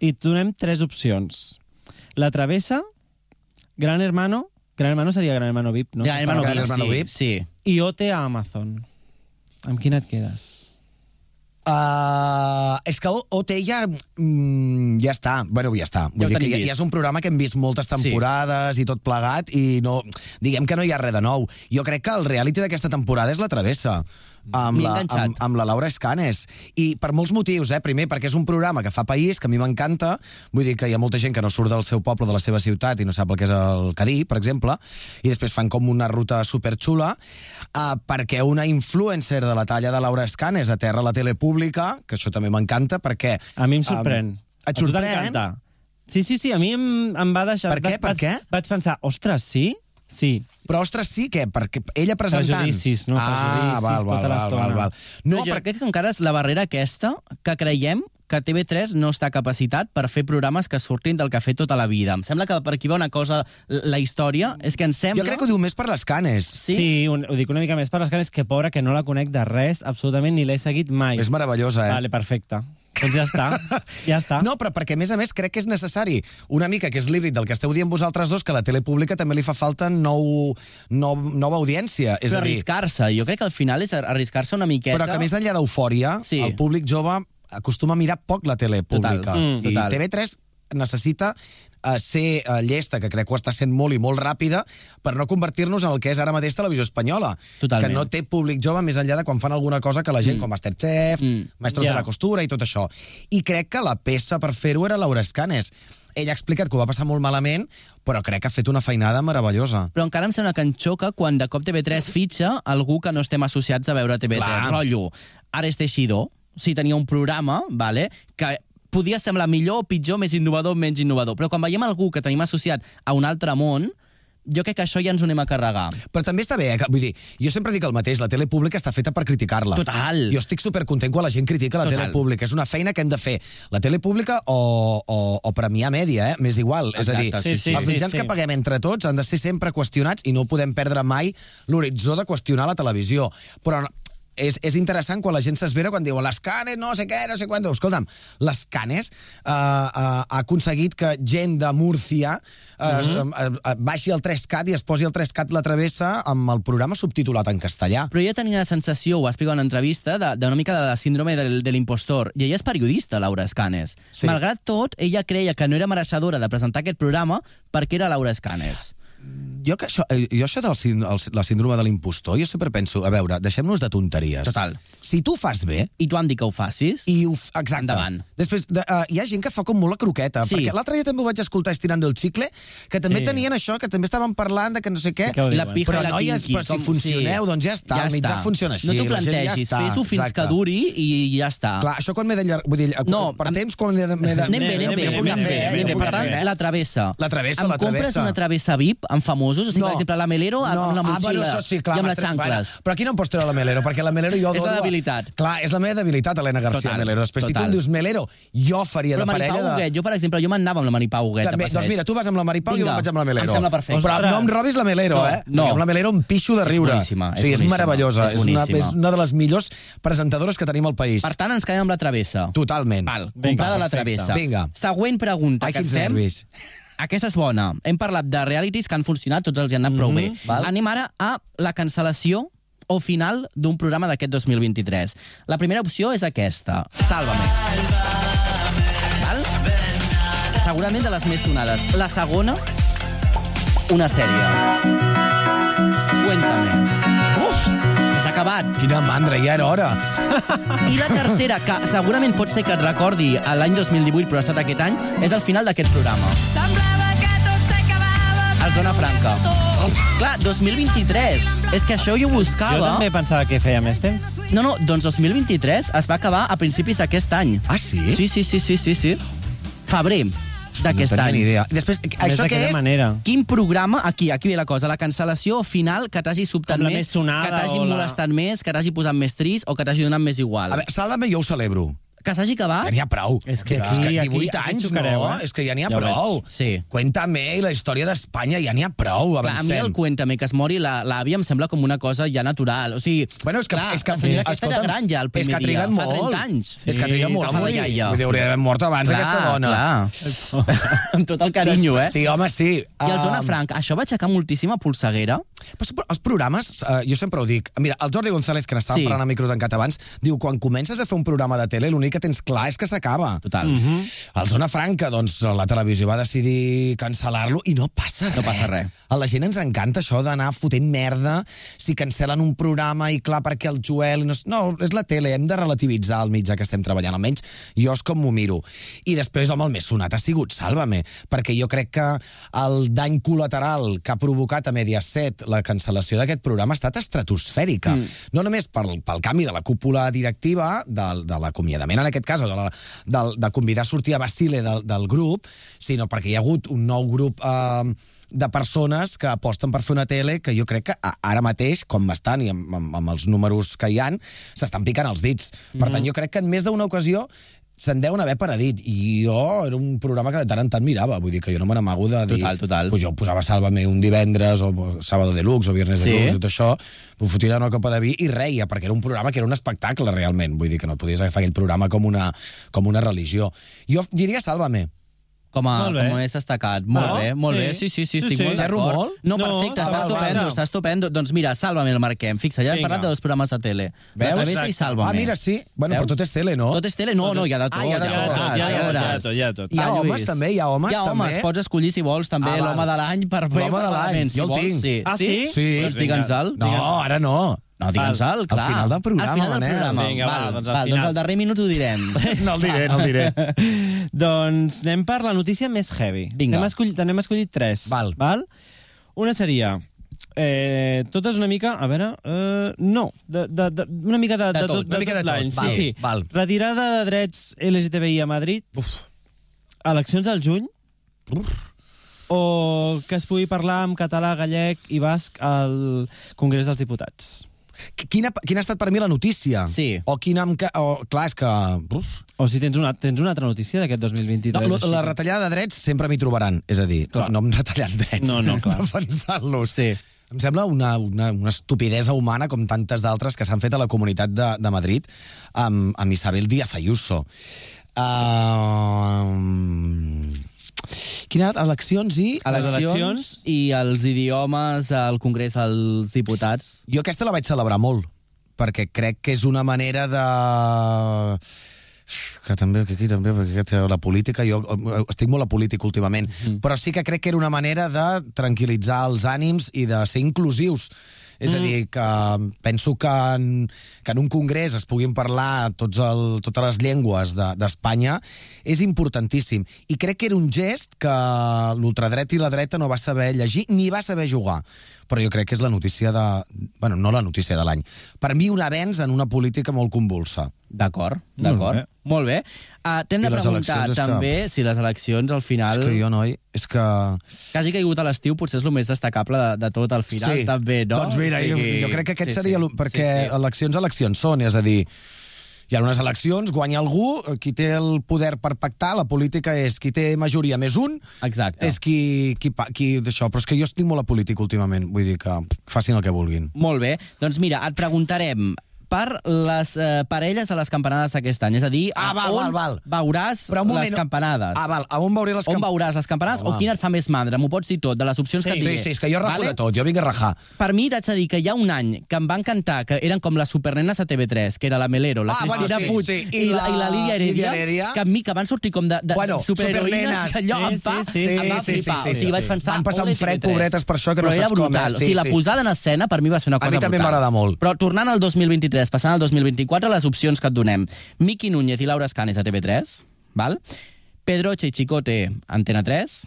I et donem tres opcions. La Travessa, Gran Hermano... Gran Hermano seria Gran Hermano VIP, no? Gran Hermano Gran VIP, Hermano sí, VIP. sí. I OT a Amazon. Amb quina et quedes? Uh, és que O- OT ja, mm, ja està. Bueno, ja està. Ja Vull dir que ja, ja és un programa que hem vist moltes temporades i tot plegat i no, diguem que no hi ha res de nou. Jo crec que el reality d'aquesta temporada és la Travessa amb la, amb, amb la Laura Escanes. I per molts motius, eh? Primer, perquè és un programa que fa país, que a mi m'encanta. Vull dir que hi ha molta gent que no surt del seu poble, de la seva ciutat, i no sap el que és el Cadí, per exemple, i després fan com una ruta superxula, uh, perquè una influencer de la talla de Laura Escanes aterra a la tele pública, que això també m'encanta, perquè... A mi em sorprèn. Um, et A tu sorprèn? t'encanta. Sí, sí, sí, a mi em, em va deixar... Per què? Vaig, Per què? Vaig, vaig pensar, ostres, sí? Sí. Però, ostres, sí, què? Perquè ella presentant... Prejudicis, no? Ah, Prejudicis val, val, tota val, l'estona. val, val. No, No, jo perquè... encara és la barrera aquesta que creiem que TV3 no està capacitat per fer programes que surtin del que ha fet tota la vida. Em sembla que per aquí va una cosa... La història és que ens sembla... Jo crec que ho diu més per les canes. Sí? Sí, un, ho dic una mica més per les canes, que pobra, que no la conec de res, absolutament, ni l'he seguit mai. És meravellosa, eh? Vale, perfecte. Doncs ja està. Ja està. No, però perquè, a més a més, crec que és necessari una mica, que és l'híbrid del que esteu dient vosaltres dos, que a la tele pública també li fa falta nou, nou, nova audiència. És Però arriscar-se. Jo crec que al final és arriscar-se una miqueta. però que més enllà d'eufòria, Sí. el públic jove acostuma a mirar poc la tele Total. pública. Mm, I total. TV3 necessita eh, ser eh, llesta, que crec que ho està sent molt i molt ràpida, per no convertir-nos en el que és ara mateix televisió espanyola. Totalment. Que no té públic jove més enllà de quan fan alguna cosa que la gent, Mm. com Masterchef, Mm. Maestros Ja. de la Costura i tot això. I crec que la peça per fer-ho era Laura Escanes. Ella ha explicat que ho va passar molt malament, però crec que ha fet una feinada meravellosa. Però encara em sembla que en xoca quan de cop TV3 fitxa algú que no estem associats a veure TV3. Clar. Rotllo, Ares Teixidor, si tenia un programa, vale, que podia semblar millor o pitjor, més innovador o menys innovador. Però quan veiem algú que tenim associat a un altre món, jo crec que això ja ens ho anem a carregar. Però també està bé, eh? vull dir, jo sempre dic el mateix, la tele pública està feta per criticar-la. Total. Jo estic supercontent quan la gent critica la Total. tele pública. És una feina que hem de fer. La tele pública o, o, o premiar mèdia, eh? M'és igual. és a dir, Exacte, sí, sí. els mitjans sí, sí. que paguem entre tots han de ser sempre qüestionats i no podem perdre mai l'horitzó de qüestionar la televisió. Però és, és interessant quan la gent s'esvera quan diuen les canes, no sé què, no sé quant. Escolta'm, les canes uh, uh, ha aconseguit que gent de Múrcia uh, uh, uh, uh, baixi el 3CAT i es posi el 3CAT la travessa amb el programa subtitulat en castellà. Però jo tenia la sensació, ho va explicar en una entrevista, de- d'una mica de la síndrome del, de l'impostor. I ella és periodista, Laura Escanes. Sí. Malgrat tot, ella creia que no era mereixedora de presentar aquest programa perquè era Laura Escanes. Jo, que això, eh, jo això el, la síndrome de l'impostor, jo sempre penso, a veure, deixem-nos de tonteries. Total. Si tu fas bé, I t'ho han dit que ho facis? i ho, exacte. Endavant. Després, de, uh, hi ha gent que fa com molt la croqueta, Sí. perquè l'altre dia també ho vaig escoltar estirant el xicle, que també Sí. tenien això, que també estaven parlant de que no sé què. Sí la pija Però, i la noies, quinqui. però si com- funcioneu, doncs ja està, el mitjà funciona així, No t'ho ja plantegis, està, fes-ho fins exacte. que duri i ja està. Clar, això quan m'he de... llar- Vull dir, No, per amb- temps, quan m'he de... de- Anem bé, anem bé, anem Per tant, la travessa. La travessa, em la compres travessa. una travessa VIP amb famosos? O sigui, per exemple, la Melero amb una ah, bueno, motxilla això sí, clar, i amb les xancles. Bueno, però aquí no em pots treure la Melero, perquè la Melero jo [LAUGHS] És la dono... a- debilitat. Clar, és la meva debilitat, Helena García Total, Melero. Després, si tu total. em dius Melero, jo faria Però de Maripau parella de... Huguet, jo, per exemple, jo m'anava amb la Maripau Huguet També, doncs mira, tu vas amb la Maripau i jo vaig amb la Melero. em sembla perfecte. Però no em robis la Melero, No, eh? no. Amb la Melero em pixo de És riure. boníssima, és o sigui, és meravellosa. és És, una, és una de les millors presentadores que tenim al país. Per tant, ens quedem amb la travessa. Totalment. Val, Vinga, comprada la travessa. Vinga. Següent pregunta Ai, que quins fem. nervis. Aquesta és bona. Hem parlat de realities que han funcionat, tots els hi han anat prou bé. Mhm, val. Anem ara a la cancel·lació o final d'un programa d'aquest 2023. La primera opció és aquesta. Sálvame. Val? Segurament de les més sonades. La segona, una sèrie. Cuéntame. Uf! S'ha acabat. Quina mandra, ja era hora. I la tercera, que segurament pot ser que et recordi l'any 2018, però ha estat aquest any, és el final d'aquest programa. Semblava El Zona Franca. Clar, 2023. És que això jo buscava... Jo també pensava que feia més temps. No, no, doncs 2023 es va acabar a principis d'aquest any. Ah, sí? Sí, sí, sí, sí, sí, sí. Febrer d'aquest tenia any. ni idea. Després, això què és? manera. Quin programa, aquí, aquí ve la cosa, la cancel·lació final que t'hagi sobtat més, més sonada que t'hagi o la- molestat més, que t'hagi posat més trist o que t'hagi donat més igual. A veure, Sálvame jo ho celebro. Que s'hagi acabat? Ja n'hi ha prou. És que és que aquí- 18 aquí anys, xocareu, no? eh? És que ja n'hi ha Ja prou. veig. Sí. Cuéntame i la història d'Espanya, ja n'hi ha prou, Clar, a mi avancem. el Cuéntame que es mori la- l'àvia em sembla com una cosa ja natural. O sigui, Bueno, és que, clar, és que, la senyora aquesta era escolta'm, gran ja el és primer que ha trigat dia, molt. fa 30 anys. és que ha trigat Sí, molt a morir. Vull dir, hauria d'haver mort abans Clar, aquesta dona. Clar. [LAUGHS] Amb tot el carinyo, eh? Sí, home, sí. I el Zona Um, Franca, això va aixecar moltíssima polseguera. Però sí, però els programes, eh, jo sempre ho dic, mira, el Jordi González, que n'estàvem Sí. parlant a micro tancat abans, diu, quan comences a fer un programa de tele, l'únic que tens clar és que s'acaba. Total. Mm -hmm. El Zona Franca, doncs, la televisió va decidir cancel·lar-lo i no passa res. No passa res. A la gent ens encanta això d'anar fotent merda si cancel·len un programa i clar, perquè el Joel... No, no, és la tele, hem de relativitzar el mitjà que estem treballant, almenys jo és com m'ho miro. I després, home, el més sonat ha sigut Sálvame, perquè jo crec que el dany col·lateral que ha provocat a Mediaset la cancel·lació d'aquest programa ha estat estratosfèrica. Mm. No només pel, pel canvi de la cúpula directiva, del, de l'acomiadament, en aquest cas, o de, la, de, de convidar a sortir a Basile del, del grup, sinó perquè hi ha hagut un nou grup eh, de persones que aposten per fer una tele que jo crec que ara mateix, com estan i amb, amb, amb els números que hi han, s'estan picant els dits. Per tant, jo crec que en més d'una ocasió se'n deuen haver paradit. I jo era un programa que de tant en tant mirava. Vull dir que jo no me n'amago de dir... Total, total. Pues jo posava Sálvame un divendres, o Sábado Deluxe, o Viernes Sí. Deluxe, i tot això, m'ho fotia una copa de vi i reia, perquè era un programa que era un espectacle, realment. Vull dir que no podies agafar aquell programa com una, com una religió. Jo diria Sálvame. Com a, Molt bé. com a més destacat. Molt No? bé, molt Sí. bé. Sí, sí, sí, Sí, estic sí. molt Xerro d'acord. molt? No, No, perfecte, val, està estupendo, val. està estupendo. Doncs mira, Sálvame el marquem. Fixa, ja hem parlat dels programes de tele. Veus? La Travessa i. Sálvame. Ah, mira, sí. Bueno, Veus? però tot és tele, no? Tot és tele? No, no, hi ha de tot. Ah, hi ha de tot, hi ha de tot. hi ha tot. Hi ha homes, també? Hi ha homes, hi ha homes. també? Pots escollir, si vols, també Ah, l'home de l'any per fer L'home de l'any, jo el tinc. Sí. Ah, sí? Sí. Doncs digue'ns-el. No, ara no. No, digue'ns-el, clar. final del programa, Al final del Manel. programa. Vinga, va, val, doncs al val, final. doncs al darrer minut ho direm. [LAUGHS] No el diré, no el diré. [LAUGHS] doncs anem per la notícia més heavy. Vinga. N'hem escollit, escollit tres. Val. Val? Una seria... Eh, totes una mica, a veure... Eh, no, de, de, de, una mica de, De de, tot, una mica de tot. l'any. Val, Sí, sí. val. Retirada de drets LGTBI a Madrid. Uf. Eleccions al juny. O que es pugui parlar en català, gallec i basc al Congrés dels Diputats. Quina, quina ha estat per mi la notícia? Sí. O quina... O, clar, és que... Uf. O si tens una, tens una altra notícia d'aquest 2023. No, la que- retallada de drets sempre m'hi trobaran. És a dir, Clar. no, no em retallant drets. No, no, clar. [LAUGHS] Defensant-los. Sí. Em sembla una, una, una estupidesa humana com tantes d'altres que s'han fet a la comunitat de, de Madrid amb, amb Isabel Díaz Ayuso. Uh, quina eleccions i... Eleccions, eleccions. i els idiomes al Congrés dels Diputats. Jo aquesta la vaig celebrar molt, perquè crec que és una manera de que també, que aquí també, perquè la política, jo estic molt a política últimament, mm. però sí que crec que era una manera de tranquil·litzar els ànims i de ser inclusius. És a dir, que penso que en, que en un congrés es puguin parlar tots el, totes les llengües de- d'Espanya és importantíssim. I crec que era un gest que l'ultradreta i la dreta no va saber llegir ni va saber jugar. Però jo crec que és la notícia de... bueno, no la notícia de l'any. Per mi un avenç en una política molt convulsa. D'acord, Molt d'acord. bé. Molt bé. Uh, T'hem I de preguntar és que- també si les eleccions al final... És que jo, noi, és que... Que hagi caigut a l'estiu potser és el més destacable de, de tot al final, també, no? Doncs mira, O jo, sigui, jo crec que aquest sí, seria... sí, perquè sí, sí. eleccions, eleccions són, és a dir, hi ha unes eleccions, guanya algú, qui té el poder per pactar, la política és qui té majoria més un, Exacte. és qui, qui, qui d'això. Però és que jo estic molt a política últimament, vull dir que facin el que vulguin. Molt bé. Doncs mira, et preguntarem per les eh, parelles a les campanades d'aquest any. És a dir, Ah, a val, on val, val. veuràs Però un moment, les campanades. Ah, val, a on veuré les On camp- veuràs les campanades Home. o quina et fa més mandra? M'ho pots dir tot, de les opcions que et Sí, sí, és que jo rajo de tot, jo vinc a rajar. Per mi, t'haig de dir que hi ha un any que em van cantar, que eren com les supernenes a TV3, que era la Melero, la Ah, Cristina bueno, sí, Puig sí. i, la, i la Lídia Heredia, Heredia. que a mi que van sortir com de, de Bueno, superheroïnes, supernenes. allò Sí, em va, sí, sí, em va sí, sí, flipar. sí, o sigui, sí. vaig pensar... Van passar un fred, TV3. pobretes, per això que no Però era saps com, brutal. eh? O sigui, Sí, la sí. posada en escena per mi va ser una A cosa mi també brutal. m'agrada molt. Però tornant al 2023, passant al 2024, les opcions que et donem. Miqui Núñez i Laura Escanes a TV3, val? Pedroche i Chicote, Antena 3,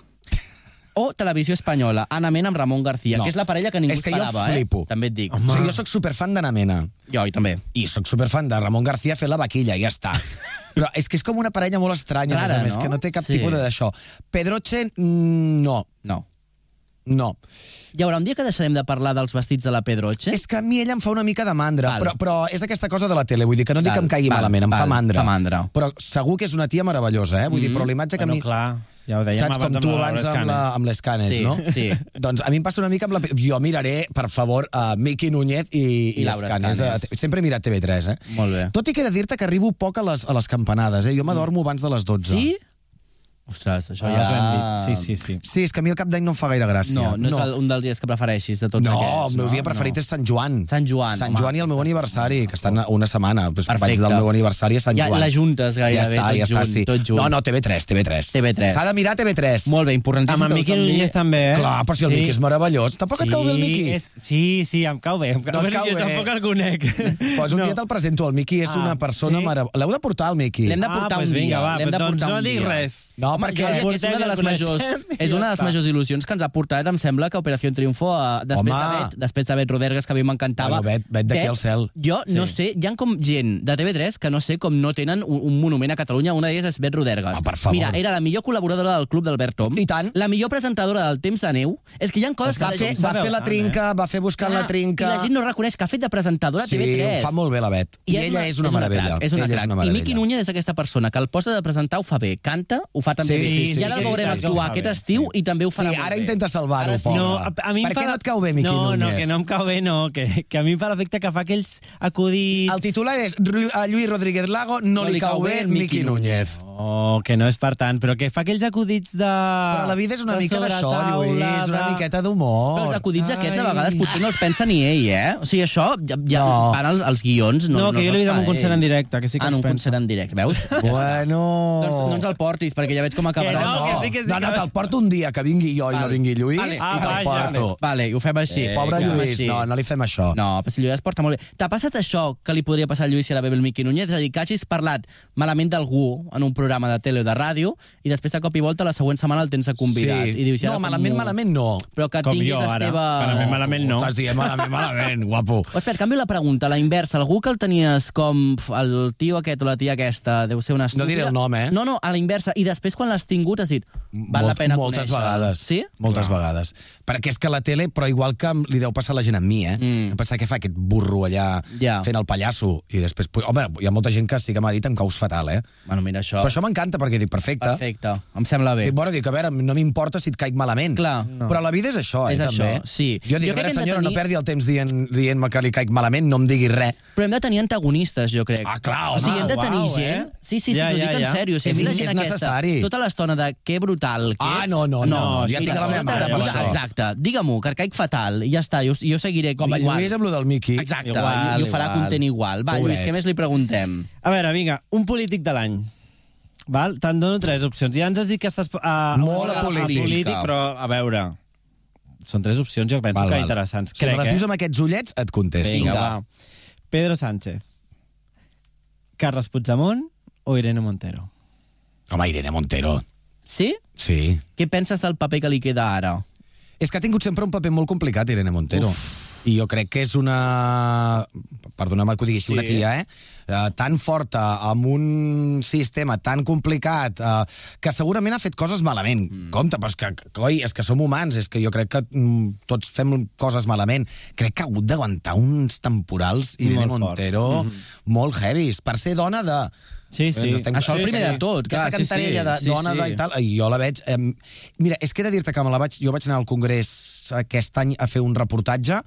O Televisió Espanyola, Ana Mena amb Ramon García, No. que és la parella que ningú És que jo esperava, flipo. eh? També et dic. O sigui, jo sóc superfan d'Anna Mena. Jo, i també. I sóc superfan de Ramon García fer la vaquilla, i ja està. Però és que és com una parella molt estranya, a més Rara, a més, no? que no té cap Sí. tipus de d'això. Pedroche, mm, no. No. No. Hi haurà un dia que deixarem de parlar dels vestits de la Pedroche? És que a mi ella em fa una mica de mandra, Val. però, però és aquesta cosa de la tele, vull dir que no dic Val, que em caigui val, malament, em fa val, mandra. fa mandra. Però segur que és una tia meravellosa, eh? Vull dir, però la imatge que a Bueno, mi... clar, ja ho dèiem Saps com abans tu abans amb, amb les canes, Sí, no? sí. [LAUGHS] Doncs a mi em passa una mica amb la... Jo miraré, per favor, a Miqui Núñez i, I Laura Escanes. Escanes. Eh, Sempre he mirat TV3, eh? Molt bé. Tot i que he de dir-te que arribo poc a les, a les campanades, eh? Jo m'adormo abans de les 12. Sí? Ostres, això Ah, ja... us ho hem dit. Sí, sí, sí. Sí, és que a mi el cap d'any no em fa gaire gràcia. No, no, és el, un dels dies que prefereixis de tots no, aquests. el meu dia preferit és Sant Joan. Sant Joan, Sant home. Joan i el meu aniversari, que estan una setmana. Pues vaig Perfecte. del meu aniversari a Sant Ja Joan. l'ajuntes gairebé, ja està, tot ja està, junt, sí. tot junt. No, no, TV3, TV3. TV3. S'ha de mirar TV3. Molt bé, importantíssim. Amb en Miqui Núñez també, eh? Clar, però si el Sí. Miqui és meravellós. Tampoc et cau bé el Miqui? És, sí, sí, em cau bé. Em cau No et bé, cau jo bé. tampoc el conec. Pues un No. dia te'l presento, el Miqui és Ah, una persona sí? meravellosa. L'heu de portar, el Miqui. L'hem de Ah, portar pues un dia. vinga, va, doncs no dic. No, res. Home, perquè- jo és una de i les majors, i és una de les majors il·lusions que ens ha portat, em sembla, que Operació Triunfo, eh, després, Home. de Bet, després de Bet Rodergues, que a mi m'encantava. Bueno, Bet- Bet d'aquí al cel. Jo no sé, hi ha com gent de TV3 que no sé com no tenen un, un monument a Catalunya, una d'elles és Bet Rodergues. Ah, per favor. Mira, era la millor col·laboradora del Club d'Albert Tom. I tant. La millor presentadora del Temps de Neu. És que hi ha coses Va que... fer, la va fer la trinca, va fer buscant la Ah, trinca... I la gent no reconeix que ha fet de presentadora a Sí, TV3. ho fa molt bé la Bet. I, ella és una, meravella. crac, és una ella crac. és una I. Miqui Núñez és aquesta persona que el posa de presentar, ho fa bé. Canta, ho fa també Sí, bé. sí, sí, ara sí, el veurem sí, sí, actuar sí, aquest sí. estiu i també ho Sí, farà molt ara intenta salvar-ho, sí. No, a, mi per fa què no et cau bé, Miqui no, No, Núñez? que no em cau bé, no. Que, que a mi em fa l'efecte que fa aquells acudits... El titular és a Lluís Rodríguez Lago no, li cau bé Miqui Núñez. Oh, que no és per tant, però que fa aquells acudits de... Però la vida és una de mica d'això, Lluís, una de- miqueta Però d'humor. els acudits aquests a Ai. vegades potser no els pensa ni ell, eh? O sigui, això ja, ja No. van als, als guions. No, No, que jo els l'he vist en un concert ell. en directe, que sí que Ah, en un concert en directe, veus? [LAUGHS] Bueno... Doncs no ens el portis, perquè ja veig com acabarà. no, que sí, que sí, no, no, que- te'l porto un dia, que vingui jo i no Vale. vingui Lluís, Vale. i Ah, te'l vaja. porto. Vale, i ho fem així. Eh, Pobre Lluís, així. no, no li fem això. No, però si Lluís es porta molt bé. T'ha passat això que li podria passar al Lluís si ara ve el Miqui Núñez? És a dir, que hagis parlat malament d'algú en un programa de tele o de ràdio i després de cop i volta la següent setmana el tens a convidat. I dius, i ara no, com malament, ho- malament no. Però que Com tinguis jo, ara. teves... Malament, malament no. Estàs dient malament, malament, guapo. O [LAUGHS] espera, canvio la pregunta, la inversa. Algú que el tenies com el tio aquest o la tia aquesta, deu ser una estúpida... No diré el nom, eh? No, no, a la inversa. I després, quan l'has tingut, has dit, val la Molt- pena Moltes conèixer. vegades. Sí? Moltes vegades. Perquè és que la tele, però igual que li deu passar a la gent amb mi, eh? Mm. Em pensar què fa aquest burro allà Ja. fent el pallasso. I després... Home, hi ha molta gent que sí que m'ha dit em caus fatal, eh? Bueno, mira, això... Però això m'encanta perquè dic, perfecte. Perfecte, em sembla bé. Dic, bueno, dic, a veure, no m'importa si et caic malament. Clar. No. Però la vida és això, eh, És també. això, sí. Jo dic, Jo a crec veure, senyora, no tenir- perdi el temps dient- dient-me que li caic malament, no em diguis res. Però hem de tenir antagonistes, jo crec. Ah, clar, O sigui, home. hem de tenir Uau, gent... eh? Sí, sí, sí, Ja, t'ho ja, dic en ja. sèrio. O sigui, És- és aquesta, necessari. tota l'estona de que brutal que Ah, ets... no, no, no, ja tinc la meva mare per això. Exacte, digue-m'ho, que caic fatal, i ja està, jo, jo seguiré Com el igual. Lluís amb lo del Miqui. Exacte, Igual, i, i ho farà igual. content igual. Va, Pobret. Lluís, què més li preguntem? A veure, vinga, un polític de l'any. Val? Te'n dono tres opcions. Ja ens has dit que estàs... Uh, Molt a polític. polític, però, a veure... Són tres opcions, jo penso Val, que val. interessants. Si me Crec, les eh? dius amb aquests ullets, et contesto. Vinga. va. Pedro Sánchez. Carles Puigdemont o Irene Montero? Home, Irene Montero. Sí? Sí. Què penses del paper que li queda ara? És que ha tingut sempre un paper molt complicat, Irene Montero. Uf. I jo crec que és una... Perdona'm que ho digui així, Sí. una tia, eh? Uh, tan forta, amb un sistema tan complicat, uh, que segurament ha fet coses malament. Mm. Compte, però és que, coi, és que som humans, és que jo crec que mm, tots fem coses malament. Crec que ha hagut d'aguantar uns temporals, Irene Molt fort. Montero, mm -hmm. molt heavis. Per ser dona de... Sí, sí. Ens estem- Això el sí, primer sí. de tot, clar, Aquesta sí, sí. cantarella de Sí, dona sí. de i tal, i jo la veig... Eh, mira, és que he de dir-te que me la vaig, jo vaig anar al Congrés aquest any a fer un reportatge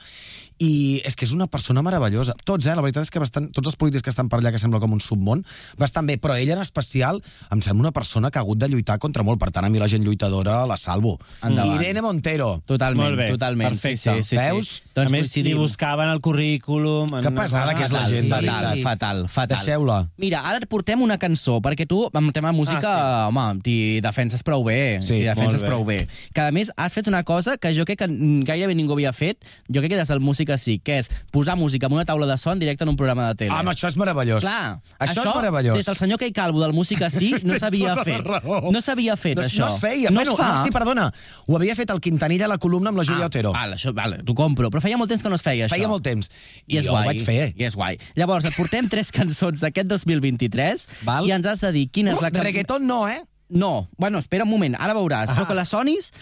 i és que és una persona meravellosa. Tots, eh? La veritat és que bastant, tots els polítics que estan per allà, que sembla com un submón, bastant bé, però ella en especial em sembla una persona que ha hagut de lluitar contra molt. Per tant, a mi la gent lluitadora la salvo. Endavant. Irene Montero. Totalment, Molt bé, totalment. perfecte. Sí, sí, sí, Veus? Sí. Doncs Doncs a més, li coincidim. buscaven el currículum... en Que pesada que és la gent, de fatal, veritat. fatal, fatal. Deixeu-la. Mira, ara et portem una cançó, perquè tu, amb tema música, Ah, home, t'hi defenses prou bé. Sí, t'hi defenses molt bé. prou bé. Que, a més, has fet una cosa que jo crec que que gairebé ningú havia fet, jo crec que des del Música sí, que és posar música en una taula de so en directe en un programa de tele. Home, això és meravellós. Clar, Això és meravellós. des del senyor Kei Calvo del Música sí [LAUGHS] no Tens s'havia tota fet. No s'havia fet, no, això. No es feia. No bueno, es fa. no, sí, perdona. Ho havia fet el Quintanilla a la columna amb la Júlia Ah, Otero. Val, això, val, t'ho compro. Però feia molt temps que no es feia, això. Feia molt temps. I, és jo guai. ho vaig fer. I és guai. Llavors, et portem [LAUGHS] tres cançons d'aquest 2023 Val. i ens has de dir quina és la... De reggaeton no, eh? No. Bueno, espera un moment, ara veuràs. Ah. Però que la sonis,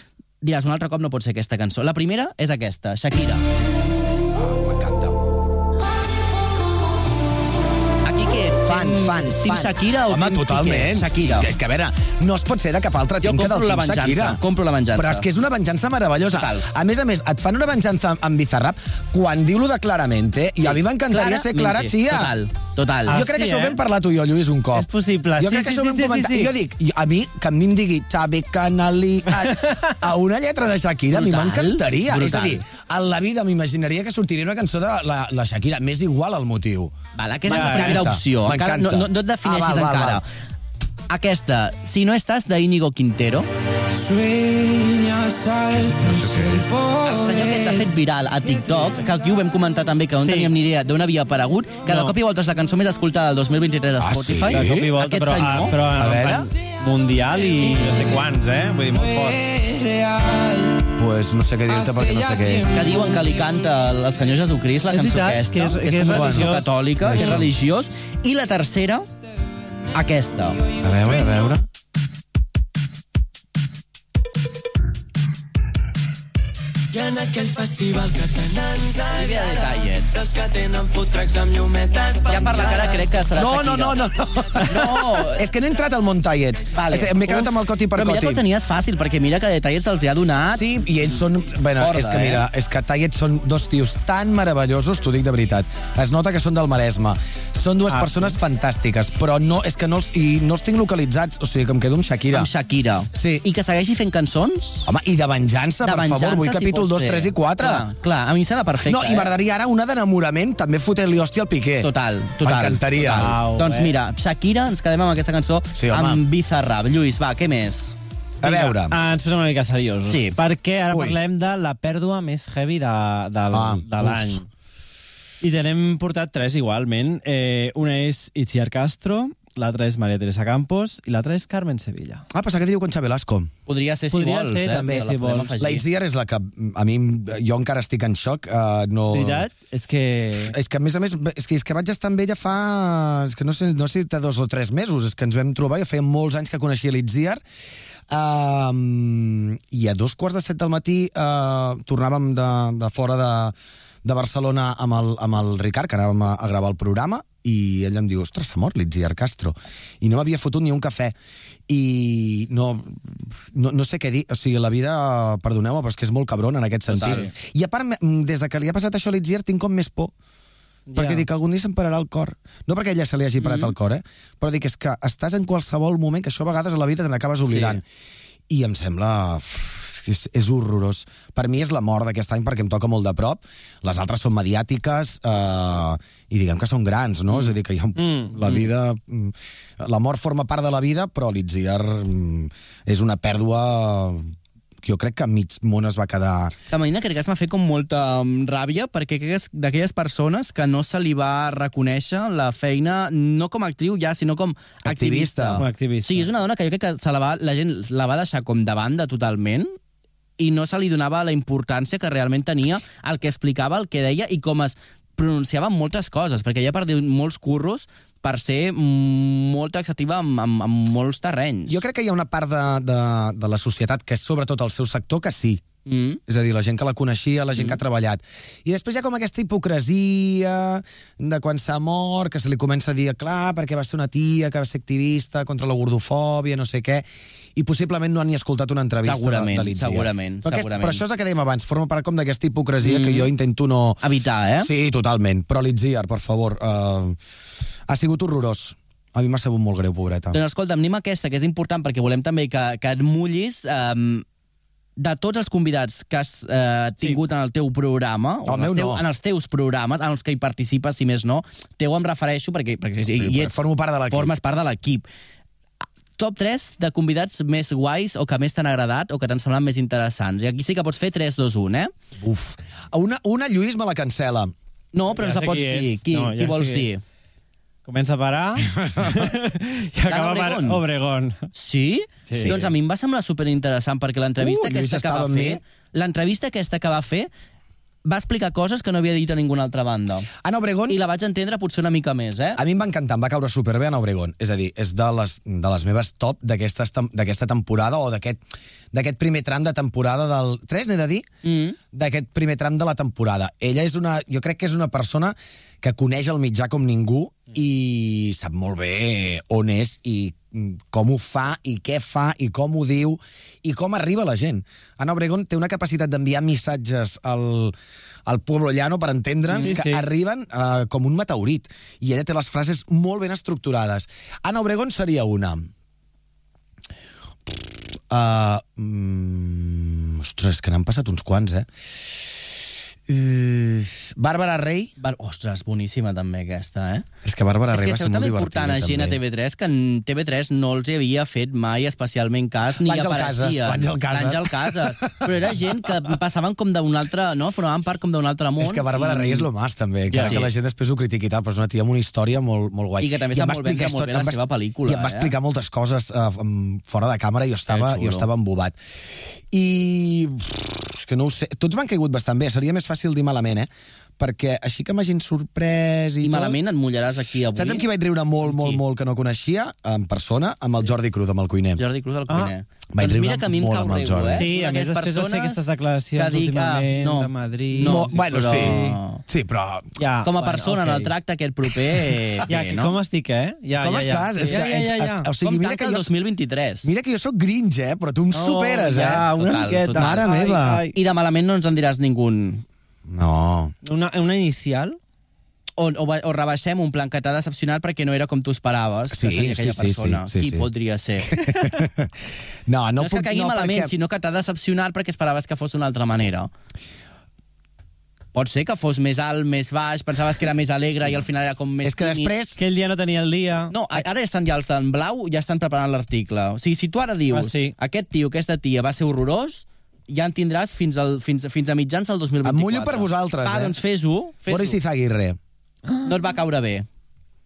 diràs un altre cop no pot ser aquesta cançó. La primera és aquesta, Shakira. Ah, Fan, Team- fan, Team fan. Shakira o Home, Team Piqué? totalment. Shakira. És que, a veure, no es pot ser de cap altre Jo que del la Team venjança, Shakira. compro la venjança. Però és que és una venjança meravellosa. Total. A més a més, et fan una venjança amb Bizarrap quan diu lo de claramente, i a mi m'encantaria ser Clara Chia. Total, total. Ah, jo crec sí, que això ho eh? vam parlar tu i jo, Lluís, un cop. És possible. Jo Sí, crec que sí, això ho sí, vam sí, sí, comentar. sí. I jo dic, i a mi, que a mi em digui Xavi Canali a, [LAUGHS] a una lletra de Shakira, a mi Brutal, m'encantaria. És a brutal. dir, en la vida m'imaginaria que sortiria una cançó de la, la Shakira. M'és igual el motiu. Val, aquesta és la primera opció. Encara no, no, no et defineixis Ah, val, val, encara. val. Aquesta, Si no estàs, d'Íñigo Quintero. El senyor que ens ha fet viral a TikTok, que aquí ho vam comentar també, que no Sí. teníem ni idea d'on havia aparegut, que de No. cop i volta és la cançó més escoltada del 2023 a Ah, Spotify. sí? De cop i volta, Aquest però, ah, senyor... però A veure. mundial i no sé quants, eh? Vull dir, molt fort. Pues no sé què dir-te perquè no sé què és. que diuen que li canta el senyor Jesucrist, la És cançó veritat, aquesta, que és- que és una cançó religiós. catòlica, que és religiós, i la tercera, aquesta. A veure, a veure. I en aquell festival que tant ens Detallets. dels que tenen food trucks amb llumetes Ja per la cara crec que serà No, Shakira. no, no, no. [LAUGHS] no. és que no he entrat al Montaiets. Vale. És- M'he quedat amb el coti per Però mira que coti. ho tenies fàcil, perquè mira que Detallets se'ls ha donat... Sí, i ells són... Bueno, Corda, és que mira, és que Tallets són dos tios tan meravellosos, t'ho dic de veritat. Es nota que són del Maresme. Són dues Ah, persones fantàstiques, però no, és que no els, i no els tinc localitzats, o sigui, que em quedo amb Shakira. Amb Shakira. Sí. I que segueixi fent cançons? Home, i de venjança, de per venjança, favor, vull si capítol pot 2, ser. 3 i 4. Clar, clar, a mi sembla perfecte. no, i m'agradaria ara una d'enamorament, també fotent-li hòstia al Piqué. Total, total. M'encantaria. doncs eh? mira, Shakira, ens quedem amb aquesta cançó Sí, home. amb Bizarrap. Lluís, va, què més? A veure. Ah, ens posem una mica seriosos. Sí. Perquè ara Ui. parlem de la pèrdua més heavy de, de, Ah, de l'any. I tenem portat tres igualment. Eh, una és Itziar Castro, l'altra és Maria Teresa Campos i l'altra és Carmen Sevilla. Ah, pensava que diu Concha Velasco. Podria ser si Podria vols, ser, eh? també, La si vols. afegir. La Itziar és la que, a mi, jo encara estic en xoc. Uh, no... Veritat? És que... És que, a més a més, és que, és que vaig estar amb ella fa... És que no sé, no sé si té dos o tres mesos, és que ens vam trobar, jo feia molts anys que coneixia l'Itziar, um, i a dos quarts de set del matí uh, tornàvem de, de fora de, de Barcelona amb el, amb el Ricard, que anàvem a, a gravar el programa, i ell em diu, ostres, s'ha mort l'Itziar Castro. I no m'havia fotut ni un cafè. I no, no, no sé què dir. O sigui, la vida, perdoneu-me, però és que és molt cabron en aquest sentit. Total. I a part, des de que li ha passat això a l'Itziar, tinc com més por. Perquè Ja. dic que algun dia se'm pararà el cor. No perquè a ella se li hagi parat mm -hmm. el cor, eh? Però dic, és que estàs en qualsevol moment que això a vegades a la vida te n'acabes oblidant. Sí. I em sembla... És, és horrorós. Per mi és la mort d'aquest any perquè em toca molt de prop. Les altres són mediàtiques eh, i diguem que són grans, no? Mm. És a dir, que hi ha, Mm, la vida... mm, La mort forma part de la vida, però l'Itziar mm, és una pèrdua que jo crec que mig món es va quedar... Que Marina crec que m'ha fet com molta um, ràbia perquè crec que és d'aquelles persones que no se li va reconèixer la feina no com a actriu ja, sinó com activista. Activista. Com activista. Sí, és una dona que jo crec que se la, va, la gent la va deixar com de banda totalment i no se li donava la importància que realment tenia el que explicava, el que deia i com es pronunciava moltes coses, perquè ella perdut molts curros per ser mm, molt taxativa en, en, en molts terrenys. Jo crec que hi ha una part de, de, de la societat, que és sobretot el seu sector, que sí. Mm. És a dir, la gent que la coneixia, la gent mm. que ha treballat. I després hi ha com aquesta hipocresia de quan s'ha mort, que se li comença a dir, clar, perquè va ser una tia que va ser activista contra la gordofòbia, no sé què, i possiblement no han ni escoltat una entrevista Segurament, de, de l'Itziar. segurament, però, segurament. però això és el que dèiem abans, forma part com d'aquesta hipocresia mm. que jo intento no... Evitar, eh? Sí, totalment. Però l'Itziar, per favor, uh, ha sigut horrorós. A mi m'ha sabut molt greu, pobreta. Doncs escolta'm, anem a aquesta, que és important, perquè volem també que, que et mullis um, de tots els convidats que has eh, tingut sí. en el teu programa, o El en, els teu, no. en els teus programes, en els que hi participes, si més no, teu em refereixo, perquè, perquè i, i ets, Formo part de l'equip. formes part de l'equip. Top 3 de convidats més guais o que més t'han agradat o que t'han semblat més interessants. I aquí sí que pots fer 3, 2, 1, eh? Uf. Una, una Lluís me la cancela. No, però Ja ens la pots qui és. dir. Qui, No, qui ja sé vols qui dir? és. Comença a parar [LAUGHS] i acaba per Obregón. Obregón. Sí? Sí. Doncs a mi em va semblar superinteressant perquè l'entrevista Uh, Lluís aquesta que estava va fer... mi. L'entrevista aquesta que va fer va explicar coses que no havia dit a ninguna altra banda. Ana Obregón... I la vaig entendre potser una mica més, eh? A mi em va encantar, em va caure superbé Ana Obregón. És a dir, és de les, de les meves top d'aquesta temporada o d'aquest d'aquest primer tram de temporada del... 3, n'he de dir? Mm. D'aquest primer tram de la temporada. Ella és una... Jo crec que és una persona que coneix el mitjà com ningú i sap molt bé on és i com ho fa i què fa i com ho diu i com arriba la gent. Ana Obregón té una capacitat d'enviar missatges al, al pueblo llano, per entendre'ns, Sí, que sí. arriben uh, com un meteorit. I ella té les frases molt ben estructurades. Ana Obregón seria una. Uh, mm, ostres, que n'han passat uns quants, eh? Uh, Bàrbara Rey. Bar Ostres, boníssima també aquesta, eh? És que Bàrbara És Rey que va ser esteu molt divertida. a gent a també. TV3 que en TV3 no els havia fet mai especialment cas ni apareixia. L'Àngel Casas. L'Àngel Casas. Però era gent que passaven com d'un altre, no? Formaven part com d'un altre món. És que Bàrbara i- Rey és lo más, també. Ja. que la gent després ho critiqui i tal, però és una tia amb una història molt, molt guai. I que també sap molt vendre molt bé la seva pel·lícula, I em va eh? explicar moltes coses uh, fora de càmera i jo estava, Que jo estava embobat. I... És que no ho sé. Tots m'han caigut bastant bé. Seria més fàcil dir malament, eh? Perquè així que m'hagin sorprès i, I tot... malament et mullaràs aquí avui. Saps amb qui vaig riure molt, molt, molt, que no coneixia? En persona, amb el Jordi Cruz, amb el cuiner. Jordi Cruz del Ah. cuiner. Vaig doncs riure mira que a mi em molt cau amb el rego, Jordi. eh? Sí, a més, després de fer aquestes declaracions que dic, ah, últimament no, de Madrid... No, Mo- bueno, però... sí. Sí, però... Ja, Com a bueno, persona, ok. en el tracte aquest proper... [LAUGHS] Ja, bé, no? com estic, eh? Ja, Com ja, ja. estàs? És ja, que ja, ja, ens- ja. o sigui, com mira tanca que el jo- 2023? Mira que jo sóc grinch, eh? Però tu em superes, oh, ja, eh? una Total, miqueta. total. Mare meva. I de malament no ens en diràs ningú. No. Una, una inicial? O, o, o rebaixem un plan que t'ha decepcionat perquè no era com tu esperaves, Sí, que seria aquella sí, sí, persona. sí, sí, Qui sí. podria ser? [LAUGHS] No, No, no, és que puc... caigui no, malament, perquè... sinó que t'ha decepcionat perquè esperaves que fos d'una altra manera. Pot ser que fos més alt, més baix, pensaves que era més alegre i al final era com més És que tímid. després... Que ell ja no tenia el dia. No, ara ja estan ja els d'en blau, ja estan preparant l'article. O sigui, si tu ara dius, Ah, sí. aquest tio, aquesta tia va ser horrorós, ja en tindràs fins, al, fins, fins a mitjans del 2024. Em mullo per vosaltres, Va, eh? doncs fes-ho. Fes Boris Izaguirre. no et va caure bé.